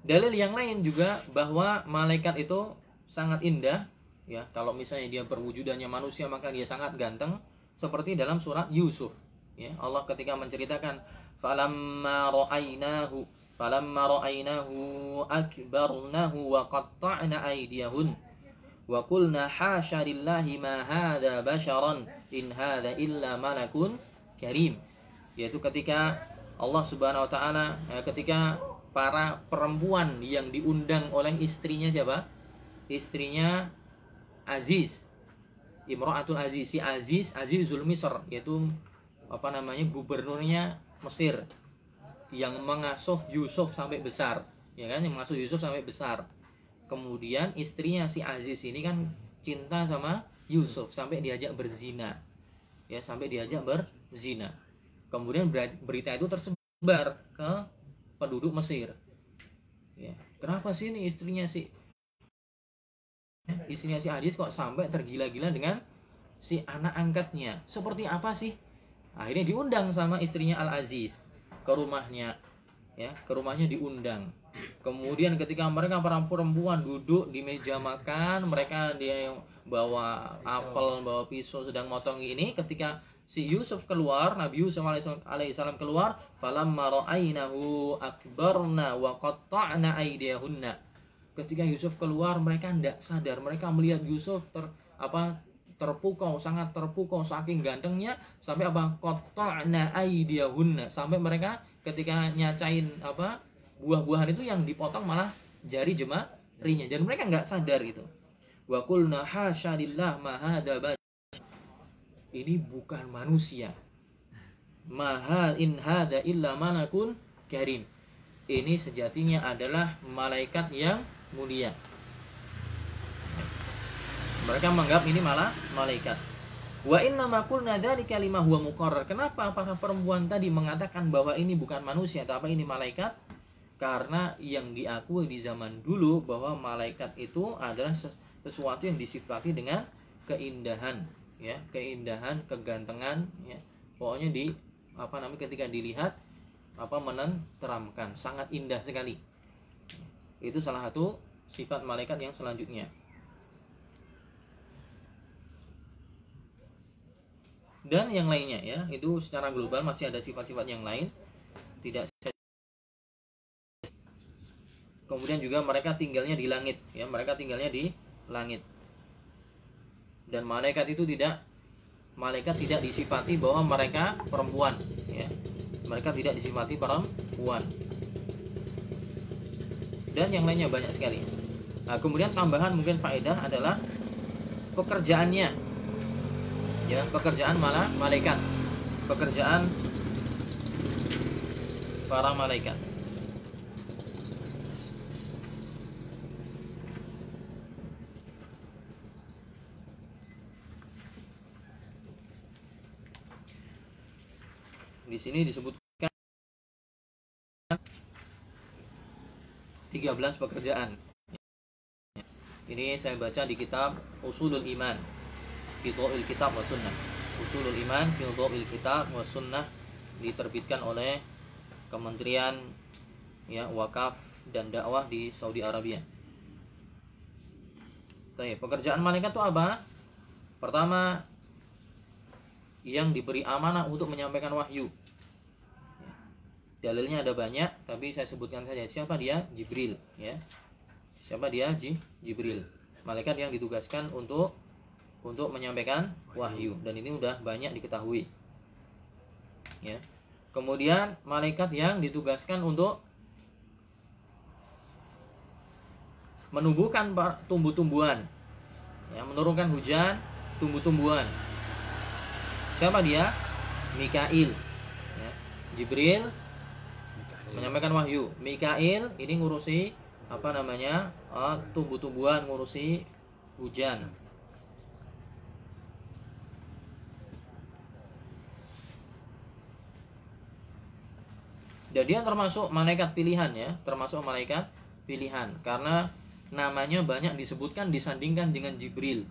Dalil yang lain juga bahwa malaikat itu sangat indah ya. Kalau misalnya dia berwujudannya manusia maka dia sangat ganteng seperti dalam surat Yusuf ya. Allah ketika menceritakan falamma ra'ainahu akbarnahu wa qatta'na aydiyahun wa qulna hasya lillahi ma hadha basharan in hadha illa malakun karim yaitu ketika Allah Subhanahu wa taala ya, ketika para perempuan yang diundang oleh istrinya siapa? Istrinya Aziz. Imro'atul Aziz, si Aziz, Azizul Misr yaitu apa namanya gubernurnya Mesir yang mengasuh Yusuf sampai besar, ya kan? Yang mengasuh Yusuf sampai besar. Kemudian istrinya si Aziz ini kan cinta sama Yusuf sampai diajak berzina. Ya, sampai diajak berzina. Kemudian berita itu tersebar ke penduduk Mesir. Ya, kenapa sih ini istrinya si istrinya si Aziz kok sampai tergila-gila dengan si anak angkatnya? Seperti apa sih? Akhirnya diundang sama istrinya Al Aziz ke rumahnya, ya, ke rumahnya diundang. Kemudian ketika mereka para perempuan duduk di meja makan, mereka dia yang bawa apel, bawa pisau sedang motong ini ketika si Yusuf keluar, Nabi Yusuf alaihissalam keluar, falamma ra'ainahu akbarna wa qatta'na aydiyahunna. Ketika Yusuf keluar, mereka tidak sadar, mereka melihat Yusuf ter apa terpukau, sangat terpukau saking gantengnya sampai apa qatta'na aydiyahunna sampai mereka ketika nyacain apa buah-buahan itu yang dipotong malah jari jemarinya. Dan mereka nggak sadar itu. Wa qulna hasya lillah ma ini bukan manusia. Mahal in hada illa malakun karim. Ini sejatinya adalah malaikat yang mulia mereka menganggap ini malah malaikat. Wa inna makul dari kalimah huwa muqarrar. Kenapa para perempuan tadi mengatakan bahwa ini bukan manusia tapi ini malaikat? Karena yang diakui di zaman dulu bahwa malaikat itu adalah sesuatu yang disifati dengan keindahan ya. Keindahan kegantengan ya. Pokoknya di apa namanya ketika dilihat apa menenteramkan. Sangat indah sekali. Itu salah satu sifat malaikat yang selanjutnya dan yang lainnya ya itu secara global masih ada sifat-sifat yang lain. Tidak kemudian juga mereka tinggalnya di langit ya mereka tinggalnya di langit. Dan malaikat itu tidak malaikat tidak disifati bahwa mereka perempuan ya. Mereka tidak disifati perempuan. Dan yang lainnya banyak sekali. Nah, kemudian tambahan mungkin faedah adalah pekerjaannya ya pekerjaan malah malaikat. Pekerjaan para malaikat. Di sini disebutkan 13 pekerjaan. Ini saya baca di kitab Usulul Iman Fidho'il Kitab wa Sunnah. Usulul Iman Fidho'il Kitab wa Sunnah diterbitkan oleh Kementerian ya Wakaf dan Dakwah di Saudi Arabia. Oke, pekerjaan malaikat itu apa? Pertama, yang diberi amanah untuk menyampaikan wahyu dalilnya ada banyak tapi saya sebutkan saja siapa dia Jibril ya siapa dia Jibril malaikat yang ditugaskan untuk untuk menyampaikan wahyu. Dan ini udah banyak diketahui. Ya. Kemudian malaikat yang ditugaskan untuk menumbuhkan tumbuh-tumbuhan. Ya menurunkan hujan tumbuh-tumbuhan. Siapa dia? Mikail. Ya. Jibril menyampaikan wahyu. Mikail ini ngurusi apa namanya uh, tumbuh-tumbuhan, ngurusi hujan. Jadi dia termasuk malaikat pilihan ya, termasuk malaikat pilihan karena namanya banyak disebutkan disandingkan dengan Jibril.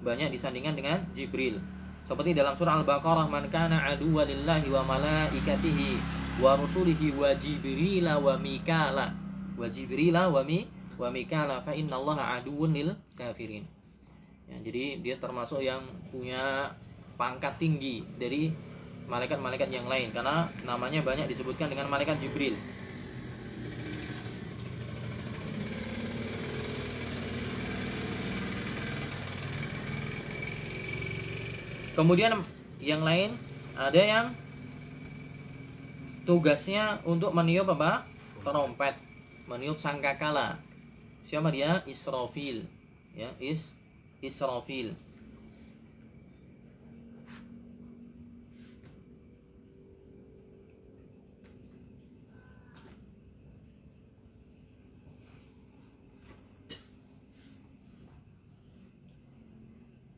Banyak disandingkan dengan Jibril. Seperti dalam surah Al-Baqarah, "Man kana aduwwa lillahi wa malaikatihi wa rusulihi wa jibrila wa mikala wa jibrila wa mi wa mikala fa innallaha aduwwun lil kafirin ya, jadi dia termasuk yang punya pangkat tinggi dari malaikat-malaikat yang lain karena namanya banyak disebutkan dengan malaikat Jibril Kemudian yang lain ada yang tugasnya untuk meniup apa? Trompet, meniup sangkakala. Siapa dia? Israfil. Ya, is Israfil.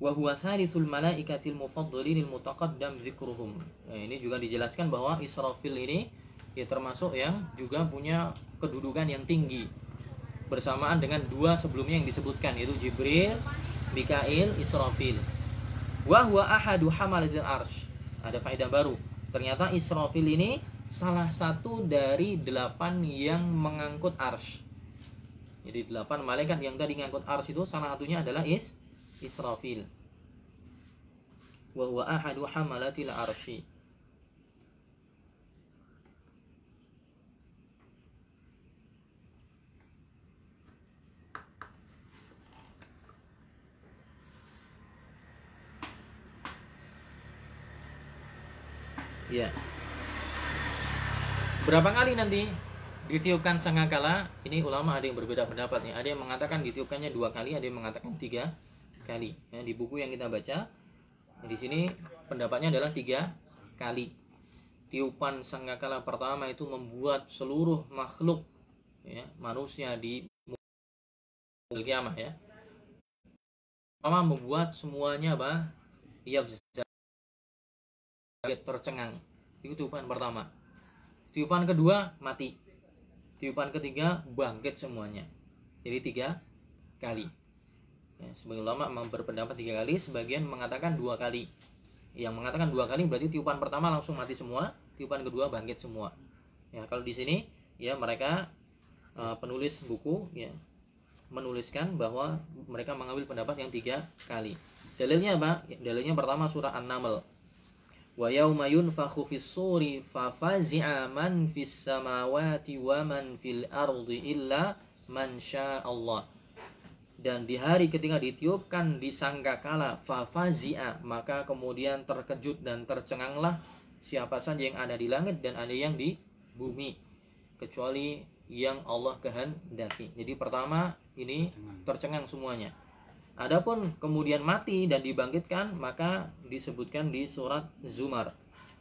Wa huwa salisul malaikatil mufaddalin mutaqaddam dzikruhum. Nah, ini juga dijelaskan bahwa Israfil ini ya termasuk yang juga punya kedudukan yang tinggi bersamaan dengan dua sebelumnya yang disebutkan yaitu Jibril, Mikail, Israfil. Wa ahadu hamalatil arsh. Ada faedah baru. Ternyata Israfil ini salah satu dari delapan yang mengangkut arsh. Jadi delapan malaikat yang tadi mengangkut arsh itu salah satunya adalah Is Israfil wa huwa ahadu hamalatil arsy Ya. Berapa kali nanti ditiupkan sangakala? Ini ulama ada yang berbeda pendapatnya. Ada yang mengatakan ditiupkannya dua kali, ada yang mengatakan tiga kali. Ya, di buku yang kita baca di sini pendapatnya adalah tiga kali. Tiupan sangkakala pertama itu membuat seluruh makhluk ya, manusia di kiamah ya. Pertama membuat semuanya apa? Yafza tercengang. Itu tiupan pertama. Tiupan kedua mati. Tiupan ketiga bangkit semuanya. Jadi tiga kali ya, sebagian ulama memang berpendapat tiga kali sebagian mengatakan dua kali. Yang mengatakan dua kali berarti tiupan pertama langsung mati semua tiupan kedua bangkit semua. Ya kalau di sini ya mereka uh, penulis buku ya menuliskan bahwa mereka mengambil pendapat yang tiga kali. Dalilnya apa? Dalilnya pertama surah an-naml. Wa yauma yunfakhu fis suri fa man fis samawati wa man fil ardi illa man syaa Allah dan di hari ketika ditiupkan di sangkakala fafazia maka kemudian terkejut dan tercenganglah siapa saja yang ada di langit dan ada yang di bumi kecuali yang Allah kehendaki. Jadi pertama ini tercengang semuanya. Adapun kemudian mati dan dibangkitkan maka disebutkan di surat Zumar.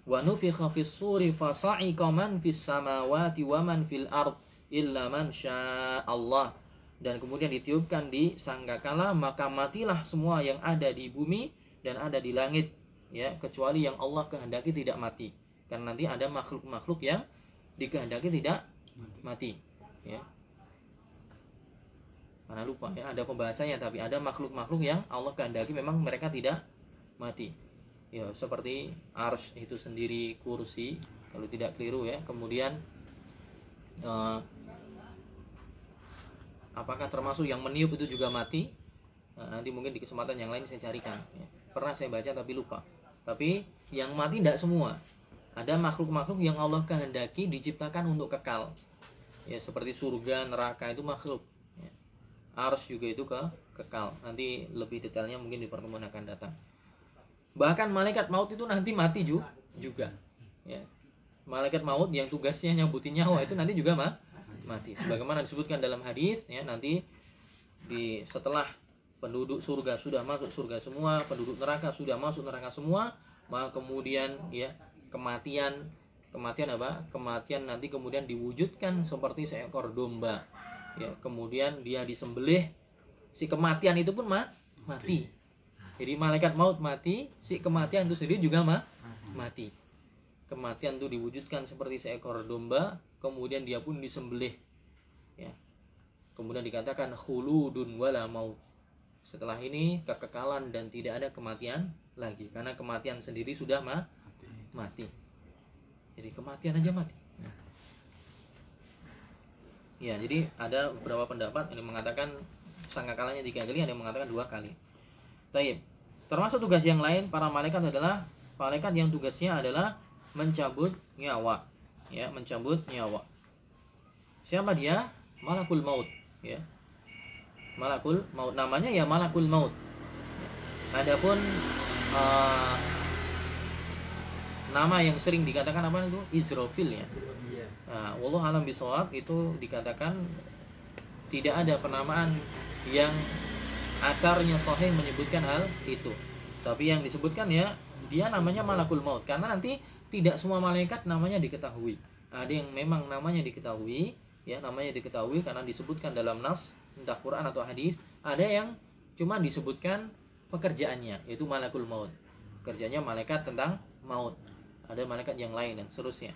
Wa nufikha fis suri fasa'iqa man fis samawati wa man fil ard illa man Allah dan kemudian ditiupkan di sanggakala maka matilah semua yang ada di bumi dan ada di langit ya. Kecuali yang Allah kehendaki tidak mati. Karena nanti ada makhluk-makhluk yang dikehendaki tidak mati. ya. Mana lupa ya ada pembahasannya tapi ada makhluk-makhluk yang Allah kehendaki memang mereka tidak mati. Ya seperti ars itu sendiri kursi kalau tidak keliru ya. Kemudian uh, apakah termasuk yang meniup itu juga mati? Nah, nanti mungkin di kesempatan yang lain saya carikan ya. pernah saya baca tapi lupa. Tapi yang mati tidak semua. Ada makhluk-makhluk yang Allah kehendaki diciptakan untuk kekal. Ya seperti surga neraka itu makhluk ya. ars juga itu ke kekal. Nanti lebih detailnya mungkin di pertemuan akan datang. Bahkan malaikat maut itu nanti mati juga ya. Malaikat maut yang tugasnya nyambutin nyawa itu nanti juga mah mati. Sebagaimana disebutkan dalam hadis ya nanti di setelah penduduk surga sudah masuk surga semua penduduk neraka sudah masuk neraka semua maka kemudian ya kematian kematian apa? Kematian nanti kemudian diwujudkan seperti seekor domba. Ya kemudian dia disembelih si kematian itu pun ma mati. Jadi malaikat maut mati si kematian itu sendiri juga ma mati. Kematian itu diwujudkan seperti seekor domba kemudian dia pun disembelih. Ya. Kemudian dikatakan khuludun wala maut. Setelah ini kekekalan dan tidak ada kematian lagi. Karena kematian sendiri sudah ma mati. Jadi kematian aja mati. Ya, jadi ada beberapa pendapat. Yang mengatakan sangkakalanya tiga kali, ada yang mengatakan dua kali. Taib. Termasuk tugas yang lain para malaikat adalah malaikat yang tugasnya adalah mencabut nyawa, ya, mencabut nyawa. Siapa dia? Malakul maut, ya. Malakul maut namanya ya malakul maut. Ya. Adapun uh, nama yang sering dikatakan apa itu Israfil ya. Iya. Nah, wallahu alam bisawab itu dikatakan tidak ada penamaan yang akarnya sahih menyebutkan hal itu. Tapi yang disebutkan ya dia namanya malakul maut karena nanti tidak semua malaikat namanya diketahui. Ada yang memang namanya diketahui, ya namanya diketahui karena disebutkan dalam nas entah Quran atau hadis. Ada yang cuma disebutkan pekerjaannya yaitu malakul maut. Kerjanya malaikat tentang maut. Ada malaikat yang lain dan seterusnya.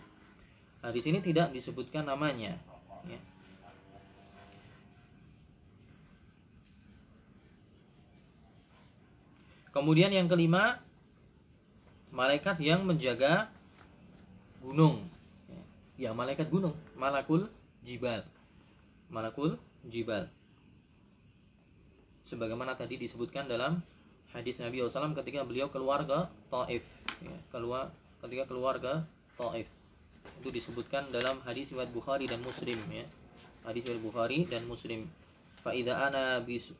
Nah, di sini tidak disebutkan namanya. Ya. Kemudian yang kelima, malaikat yang menjaga gunung. Ya, malaikat gunung, malakul jibal. Malakul jibal. Sebagaimana tadi disebutkan dalam hadis Nabi SAW ketika beliau keluar ke Taif, ya, keluar ketika keluar ke Taif itu disebutkan dalam hadis riwayat Bukhari dan Muslim ya. Hadis riwayat Bukhari dan Muslim. Fa idza ana bis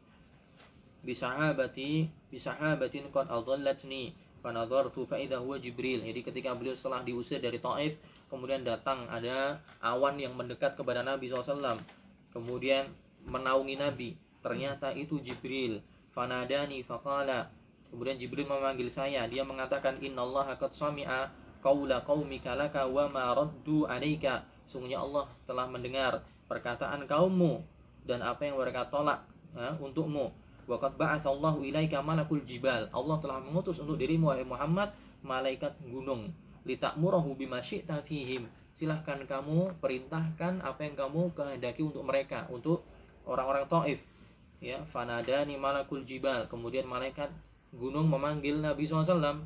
bisahabati bisahabatin qad adallatni fa nadartu fa huwa Jibril. Jadi ketika beliau setelah diusir dari Taif, kemudian datang ada awan yang mendekat kepada Nabi SAW. Kemudian menaungi Nabi. Ternyata itu Jibril. Fanadani faqala. Kemudian Jibril memanggil saya. Dia mengatakan innallaha qad sami'a qaula qaumika laka wa ma raddu alaika sungguhnya Allah telah mendengar perkataan kaummu dan apa yang mereka tolak untukmu wa qad ba'atsallahu ilaika malakul jibal. Allah telah mengutus untuk dirimu wahai Muhammad malaikat gunung. Litakmurahu bima syi'ta fihim. Silahkan kamu perintahkan apa yang kamu kehendaki untuk mereka untuk orang-orang Taif. Ya fanadani malakul jibal. Kemudian malaikat gunung memanggil Nabi SAW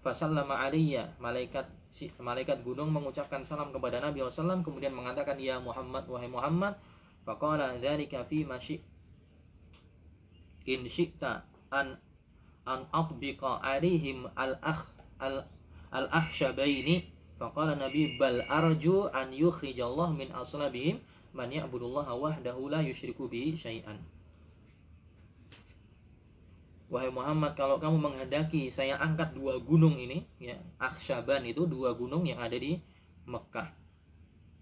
fasallama alaiya malaikat malaikat gunung mengucapkan salam kepada Nabi SAW kemudian mengatakan ya Muhammad wahai Muhammad faqala dzalika fi masyi in syi'ta an an atbiqa alaihim al akh al al akhshabaini faqala Nabi bal arju an yukhrijallah min aslabihim man ya'budullaha wahdahu la yusyriku bihi syai'an Wahai Muhammad, kalau kamu menghendaki saya angkat dua gunung ini, ya, Akshaban itu dua gunung yang ada di Mekah.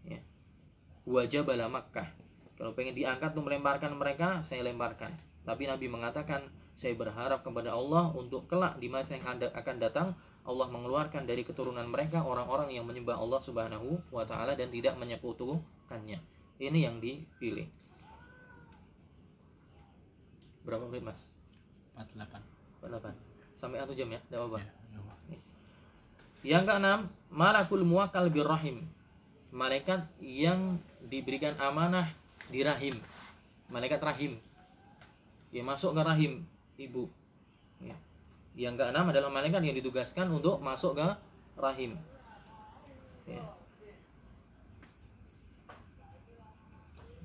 Ya. Wajah bala Mekah. Kalau pengen diangkat untuk melemparkan mereka, saya lemparkan. Tapi Nabi mengatakan, saya berharap kepada Allah untuk kelak di masa yang akan datang, Allah mengeluarkan dari keturunan mereka orang-orang yang menyembah Allah Subhanahu wa taala dan tidak menyekutukannya. Ini yang dipilih. Berapa menit, Mas? 48 48 sampai satu jam ya? Tidak apa-apa. Ya, yang keenam malakul muwakkal birrahim. Malaikat yang diberikan amanah di rahim. Malaikat rahim yang masuk ke rahim ibu. Ya. yang keenam adalah malaikat yang ditugaskan untuk masuk ke rahim. Ya.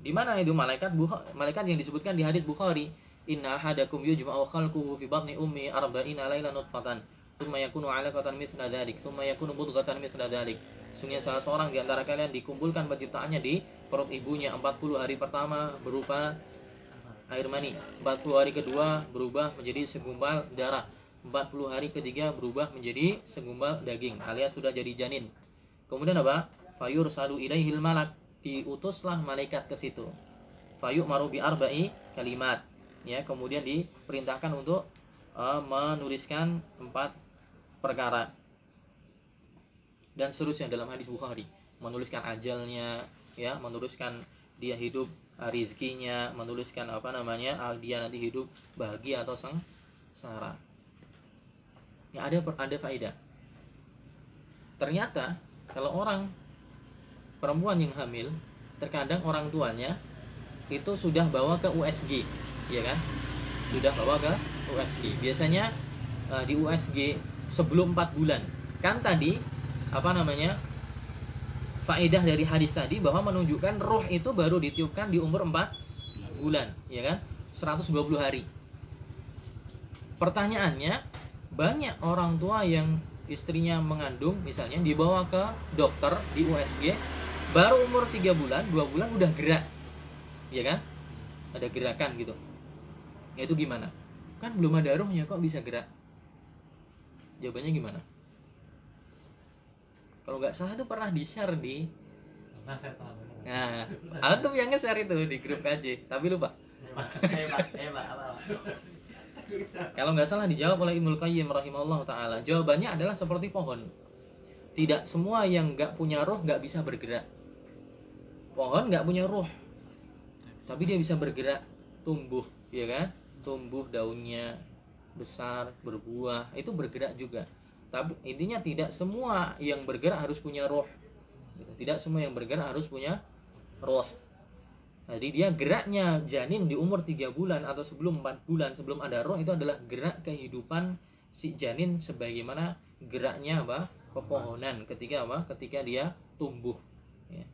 di mana itu malaikat Bukha- malaikat yang disebutkan di hadis Bukhari? Inna ahadakum yujma'u khalquhu fi batni ummi arba'ina laylan nutfatan. Thumma yakunu 'alaqatan mithla dhalik. Thumma yakunu mudghatan mithla dhalik. Sungguhnya salah seorang di antara kalian dikumpulkan penciptaannya di perut ibunya 40 hari pertama berupa air mani. 40 hari kedua berubah menjadi segumpal darah. 40 hari ketiga berubah menjadi segumpal daging alias sudah jadi janin. Kemudian apa? Fayur sadu ilaihil malak. Diutuslah malaikat ke situ. Fayuk maru bi arba'i kalimat. Ya kemudian diperintahkan untuk uh, menuliskan empat perkara. Dan seterusnya dalam hadis Bukhari. Menuliskan ajalnya ya menuliskan dia hidup rizkinya menuliskan apa namanya uh, dia nanti hidup bahagia atau sengsara. Ya ada ada faedah. Ternyata kalau orang perempuan yang hamil terkadang orang tuanya itu sudah bawa ke USG ya kan? Sudah bawa ke USG biasanya uh, di USG sebelum 4 bulan. Kan tadi apa namanya faedah dari hadis tadi bahwa menunjukkan roh itu baru ditiupkan di umur 4 bulan, ya kan? 120 hari. Pertanyaannya, banyak orang tua yang istrinya mengandung misalnya dibawa ke dokter di USG baru umur 3 bulan, 2 bulan udah gerak. Ya kan? Ada gerakan gitu. Ya itu gimana? Kan belum ada rohnya kok bisa gerak? Jawabannya gimana? Kalau nggak salah itu pernah di-share di Nah, saya tahu. Nah, Antum yang nge-share itu di grup KJ, tapi lupa. hebat apa Kalau nggak salah dijawab oleh Ibnu Qayyim rahimahullah taala. Jawabannya adalah seperti pohon. Tidak semua yang nggak punya roh nggak bisa bergerak. Pohon nggak punya roh, tapi dia bisa bergerak, tumbuh, ya kan? Tumbuh daunnya besar, berbuah, itu bergerak juga. Tapi intinya tidak semua yang bergerak harus punya roh. Gitu. Tidak semua yang bergerak harus punya roh. Jadi dia geraknya janin di umur 3 bulan atau sebelum 4 bulan sebelum ada roh itu adalah gerak kehidupan si janin sebagaimana geraknya apa? pepohonan ketika apa? ketika dia tumbuh. Ya.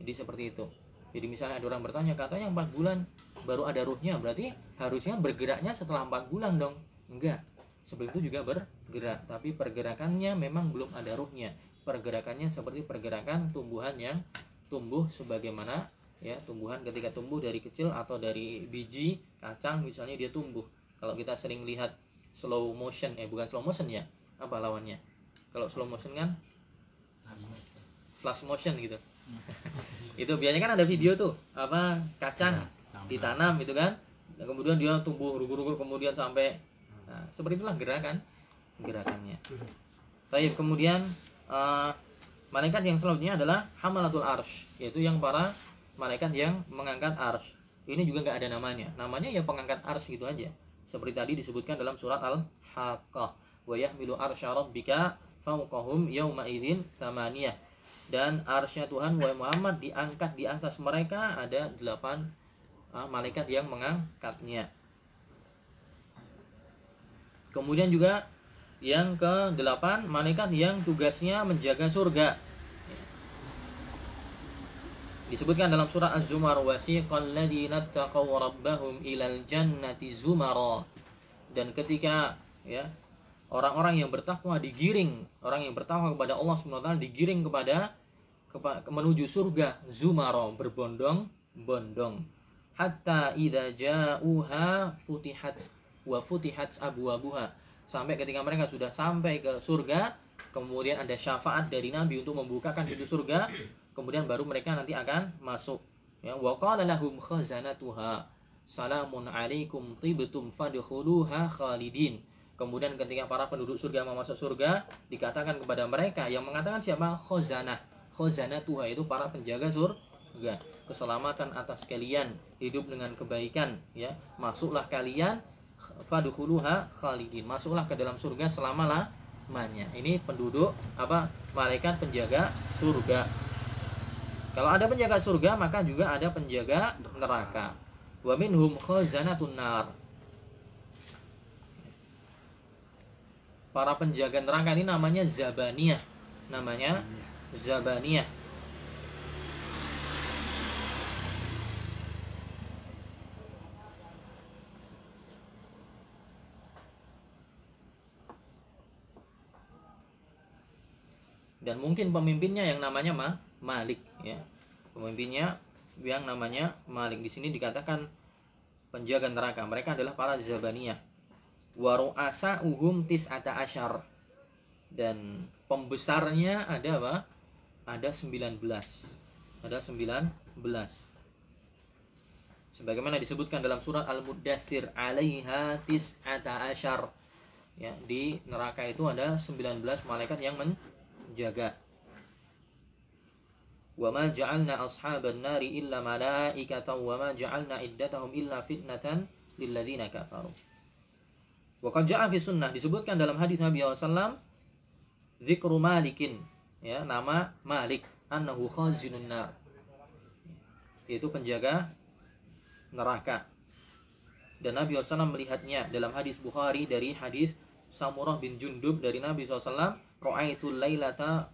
Jadi seperti itu. Jadi misalnya ada orang bertanya katanya 4 bulan baru ada ruhnya berarti harusnya bergeraknya setelah 4 bulan dong. Enggak. Sebelum itu juga bergerak, tapi pergerakannya memang belum ada ruhnya. Pergerakannya seperti pergerakan tumbuhan yang tumbuh sebagaimana ya tumbuhan ketika tumbuh dari kecil atau dari biji kacang misalnya dia tumbuh. Kalau kita sering lihat slow motion eh bukan slow motion ya apa lawannya? Kalau slow motion kan? Flash motion gitu. Itu biasanya kan ada video tuh apa kacang ditanam gitu kan. Kemudian dia tumbuh rugur-rugur kemudian sampai nah, seperti itulah gerakan gerakannya. Baik kemudian eh, malaikat yang selanjutnya adalah hamalatul arsh yaitu yang para malaikat yang mengangkat arsh. Ini juga nggak ada namanya. Namanya ya pengangkat arsh gitu aja. Seperti tadi disebutkan dalam surat al haqqah wa yahmilu arsya rabbika fawqahum yawma idzin thamaniyah dan arsnya Tuhan wahai Muhammad diangkat di atas mereka ada delapan ah, malaikat yang mengangkatnya kemudian juga yang ke delapan malaikat yang tugasnya menjaga surga. Disebutkan dalam surah Az-Zumar wasiqal ladzina taqaw rabbahum ilal jannati zumara. Dan ketika ya orang-orang yang bertakwa digiring orang yang bertakwa kepada Allah SWT digiring kepada kepa, menuju surga zumara berbondong-bondong. Hatta idza ja'uha futihat wa futihat abwabuha. Sampai ketika mereka sudah sampai ke surga kemudian ada syafaat dari Nabi untuk membukakan pintu surga kemudian baru mereka nanti akan masuk. Ya wa qala lahum khazanatuha salamun alaikum tibtum fadkhuluha khalidin. Kemudian ketika para penduduk surga mau masuk surga dikatakan kepada mereka yang mengatakan siapa? Khazanah. Khazanatuha itu para penjaga surga. Keselamatan atas kalian hidup dengan kebaikan ya. Masuklah kalian fadkhuluha khalidin masuklah ke dalam surga selama lamanya ini penduduk apa malaikat penjaga surga kalau ada penjaga surga, maka juga ada penjaga neraka. Wa minhum khazanatun nar. Para penjaga neraka ini namanya Zabaniyah. Namanya Zabaniyah. Dan mungkin pemimpinnya yang namanya Ma Malik ya. Pemimpinnya yang namanya Malik. Di sini dikatakan penjaga neraka. Mereka adalah para zabaniyah. Waruasa uhum tis'ata asyar. Dan pembesarnya ada apa? Ada 19 ada 19 sebagaimana disebutkan dalam surat Al-Muddathir alaiha tis'ata asyar. Ya di neraka itu ada 19 malaikat yang jaga. Wa ma ja'alna ashaban nari illa malaikatan wa ma ja'alna iddatahum illa fitnatan lilladzina kafaru. Wa qad disebutkan dalam hadis Nabi SAW zikru malikin ya nama Malik annahu khazinun nar yaitu penjaga neraka. Dan Nabi SAW melihatnya dalam hadis Bukhari dari hadis Samurah bin Jundub dari Nabi SAW Ra'aitul lailata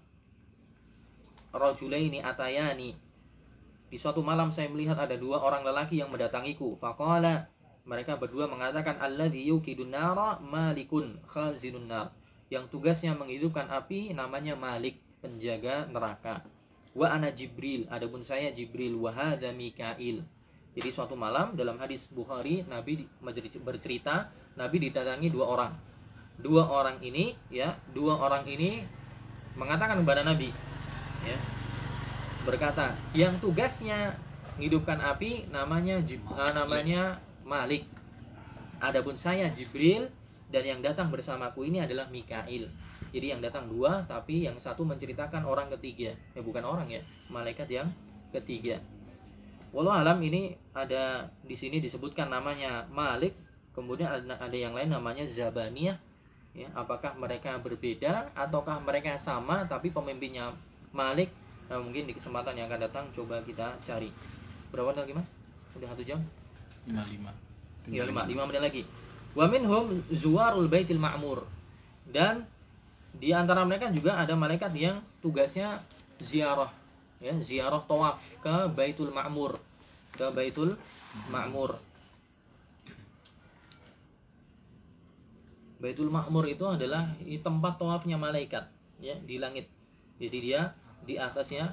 rajulaini atayani. Di suatu malam saya melihat ada dua orang lelaki yang mendatangiku. Faqala mereka berdua mengatakan alladzi yuqidun nara malikun khazinun nar. Yang tugasnya menghidupkan api namanya Malik penjaga neraka. Wa ana Jibril. Adapun saya Jibril wa hadza Mikail. Jadi suatu malam dalam hadis Bukhari Nabi bercerita Nabi didatangi dua orang dua orang ini ya dua orang ini mengatakan kepada Nabi ya berkata yang tugasnya menghidupkan api namanya Jib- ah, namanya Malik. Adapun saya Jibril dan yang datang bersamaku ini adalah Mikail. Jadi yang datang dua tapi yang satu menceritakan orang ketiga. Ya bukan orang ya malaikat yang ketiga. Walau alam ini ada di sini disebutkan namanya Malik kemudian ada, ada yang lain namanya Zabaniyah ya apakah mereka berbeda ataukah mereka sama tapi pemimpinnya Malik Nah, mungkin di kesempatan yang akan datang coba kita cari. Berapa lagi mas? Udah satu jam? Lima lima ya lima lima menit lagi. Wa minhum zuwarul baitil ma'mur. Dan di antara mereka juga ada malaikat yang tugasnya ziarah ya ziarah tawaf ke baitul ma'mur. Ke baitul ma'mur Baitul Ma'mur itu adalah tempat tawafnya malaikat ya di langit. Jadi dia di atasnya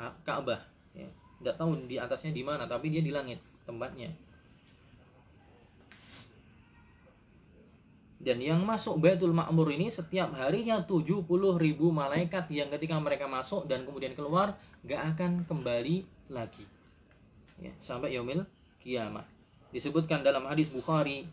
ah, Ka'bah ya. Tidak tahu di atasnya di mana tapi dia di langit tempatnya. Dan yang masuk Baitul Ma'mur ini setiap harinya 70 ribu malaikat yang ketika mereka masuk dan kemudian keluar gak akan kembali lagi. Ya, sampai yaumil kiamah. Disebutkan dalam hadis Bukhari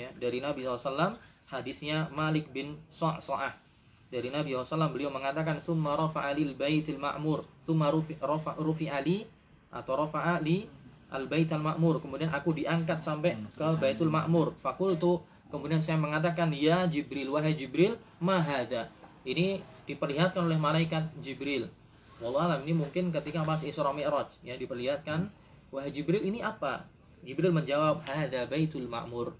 ya dari Nabi SAW hadisnya Malik bin Sa'sa'ah dari Nabi SAW beliau mengatakan summa rafa'a lil baitil ma'mur. Summa rufi, rafa, rufi ali atau rafa'a li al baital ma'mur. Kemudian aku diangkat sampai ke baitul ma'mur. Fakultu kemudian saya mengatakan ya Jibril wahai Jibril mahada ini diperlihatkan oleh malaikat Jibril. Wallah alam ini mungkin ketika pas Isra Mi'raj ya diperlihatkan wahai Jibril ini apa? Jibril menjawab hada baitul ma'mur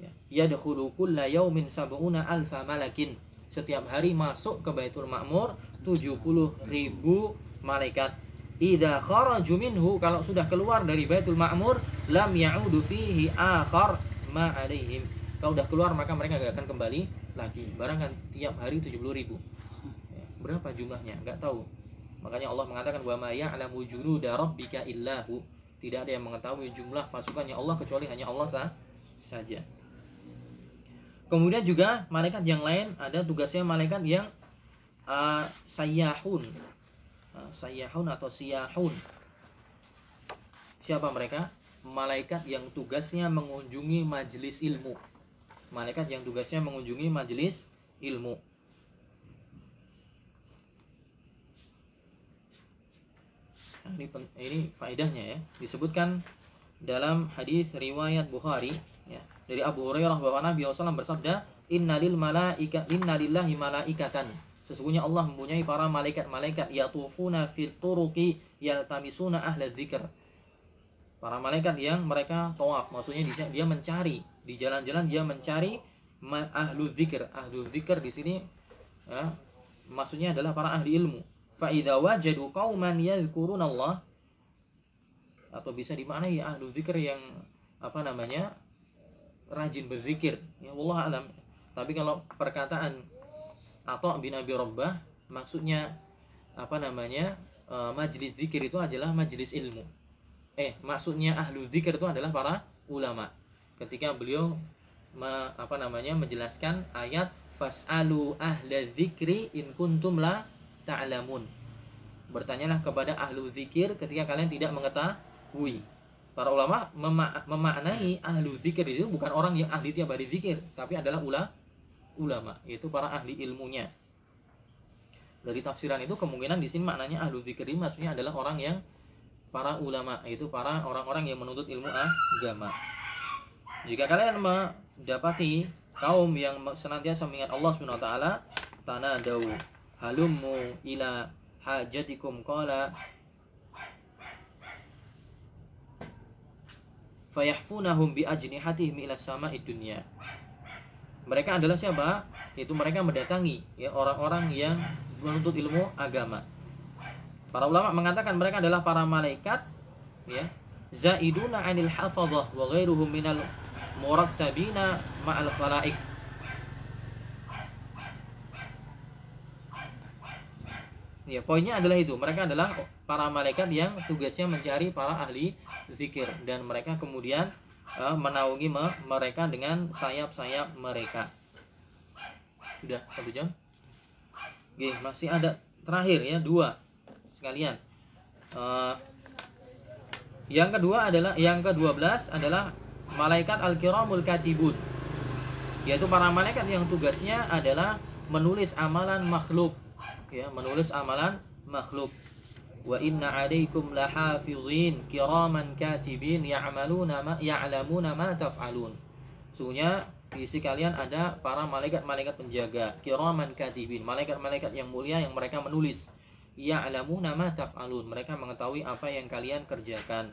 ya. Yadkhulu kulla yaumin sab'una alfa malakin. Setiap hari masuk ke Baitul Ma'mur 70 ribu malaikat. Idza kharaju minhu kalau sudah keluar dari Baitul Ma'mur lam ya'udu fihi akhar ma alaihim. Kalau udah keluar maka mereka gak akan kembali lagi. Barang kan tiap hari 70 ribu. Ya, berapa jumlahnya? Nggak tahu. Makanya Allah mengatakan wa ma ya'lamu junuda rabbika illahu. Tidak ada yang mengetahui jumlah pasukannya Allah kecuali hanya Allah sah saja Kemudian juga malaikat yang lain ada tugasnya malaikat yang uh, sayyahun. Uh, sayyahun atau siyahun. Siapa mereka? Malaikat yang tugasnya mengunjungi majelis ilmu. Malaikat yang tugasnya mengunjungi majelis ilmu. Nah, ini ini faedahnya ya. Disebutkan dalam hadis riwayat Bukhari dari Abu Hurairah bahwa Nabi SAW bersabda innalil malaika innalillahi malaikatan. Sesungguhnya Allah mempunyai para malaikat-malaikat yatufuna fit turuqi yaltamisuna ahla dzikr. Para malaikat yang mereka tawaf maksudnya dia, mencari di jalan-jalan dia mencari ahlu dzikr. Ahlu dzikr di sini ya, maksudnya adalah para ahli ilmu. Fa idza wajadu qauman yadhkurunallah atau bisa dimaknai ahlu dzikr yang apa namanya rajin berzikir. Ya Allah alam. Tapi kalau perkataan atau bin Abi Rabbah maksudnya apa namanya e, majlis zikir itu adalah majlis ilmu. Eh maksudnya ahlu zikir itu adalah para ulama. Ketika beliau me- apa namanya menjelaskan ayat fasalu ahla zikri in kuntum la ta'lamun. Bertanyalah kepada ahlu zikir ketika kalian tidak mengetahui para ulama mema- memaknai ahlu zikir itu bukan orang yang ahli tiap hari zikir tapi adalah ula ulama yaitu para ahli ilmunya. Dari tafsiran itu kemungkinan di sini maknanya ahlu zikir maksudnya adalah orang yang para ulama yaitu para orang-orang yang menuntut ilmu agama. Jika kalian mendapati kaum yang senantiasa mengingat Allah Subhanahu wa taala tanadau halummu ila hajatikum qala fayahfunahum bi ajnihatihim ila sama'id dunya. Mereka adalah siapa? Itu mereka mendatangi ya orang-orang yang menuntut ilmu agama. Para ulama mengatakan mereka adalah para malaikat ya zaiduna anil hafadhah wa ghairuhum minal murattabina ma'al khalaik Ya, poinnya adalah itu. Mereka adalah para malaikat yang tugasnya mencari para ahli zikir dan mereka kemudian uh, menaungi me mereka dengan sayap-sayap mereka. Sudah satu jam. Oke, masih ada terakhir ya dua sekalian. Uh, yang kedua adalah yang ke-12 adalah malaikat al-kiramul katibun. Yaitu para malaikat yang tugasnya adalah menulis amalan makhluk ya menulis amalan makhluk wa inna alaikum lahafizin kiraman katibin ya'maluna ma ya'lamuna ma taf'alun. Sungguhnya di sisi kalian ada para malaikat-malaikat penjaga. Kiraman katibin malaikat-malaikat yang mulia yang mereka menulis. Ya'lamuna ma taf'alun mereka mengetahui apa yang kalian kerjakan.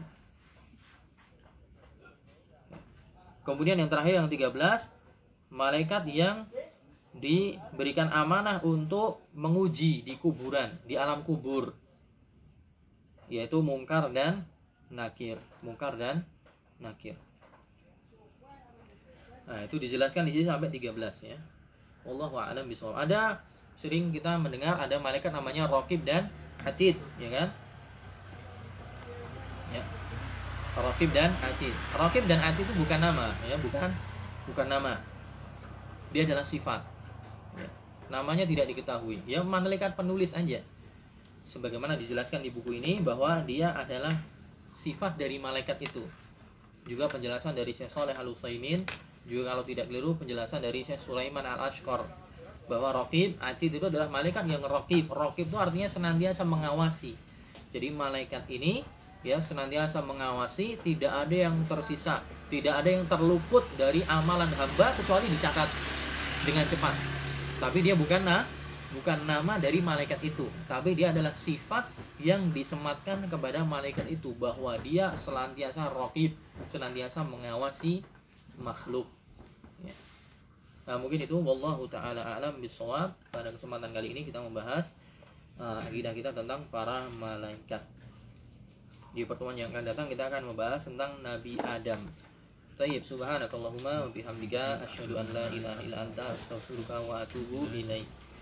Kemudian yang terakhir yang 13 malaikat yang diberikan amanah untuk menguji di kuburan, di alam kubur. Yaitu mungkar dan nakir, mungkar dan nakir. Nah, itu dijelaskan di sini sampai 13 ya. Wallahu a'lam bishawab. Ada sering kita mendengar ada malaikat namanya Rokib dan Atid, ya kan? Ya. Rokib dan Atid. Rokib dan Atid itu bukan nama, ya, bukan bukan nama. Dia adalah sifat namanya tidak diketahui ya malaikat penulis aja sebagaimana dijelaskan di buku ini bahwa dia adalah sifat dari malaikat itu. Juga penjelasan dari Syekh Saleh Al Utsaimin juga kalau tidak keliru penjelasan dari Syekh Sulaiman Al Ashkar bahwa Rokib Atid itu adalah malaikat yang Rokib. Rokib itu artinya senantiasa mengawasi. Jadi malaikat ini ya senantiasa mengawasi tidak ada yang tersisa tidak ada yang terluput dari amalan hamba kecuali dicatat dengan cepat. Tapi dia bukan nah bukan nama dari malaikat itu tapi dia adalah sifat yang disematkan kepada malaikat itu bahwa dia senantiasa rokib senantiasa mengawasi makhluk. Ya. nah mungkin itu. Wallahu taala alam bisawab pada kesempatan kali ini kita membahas uh, kita tentang para malaikat. Di pertemuan yang akan datang kita akan membahas tentang Nabi Adam. Tayyib subhanakallahumma wa bihamdika asyhadu an la ilaha illa anta astaghfiruka wa atubu ilaik.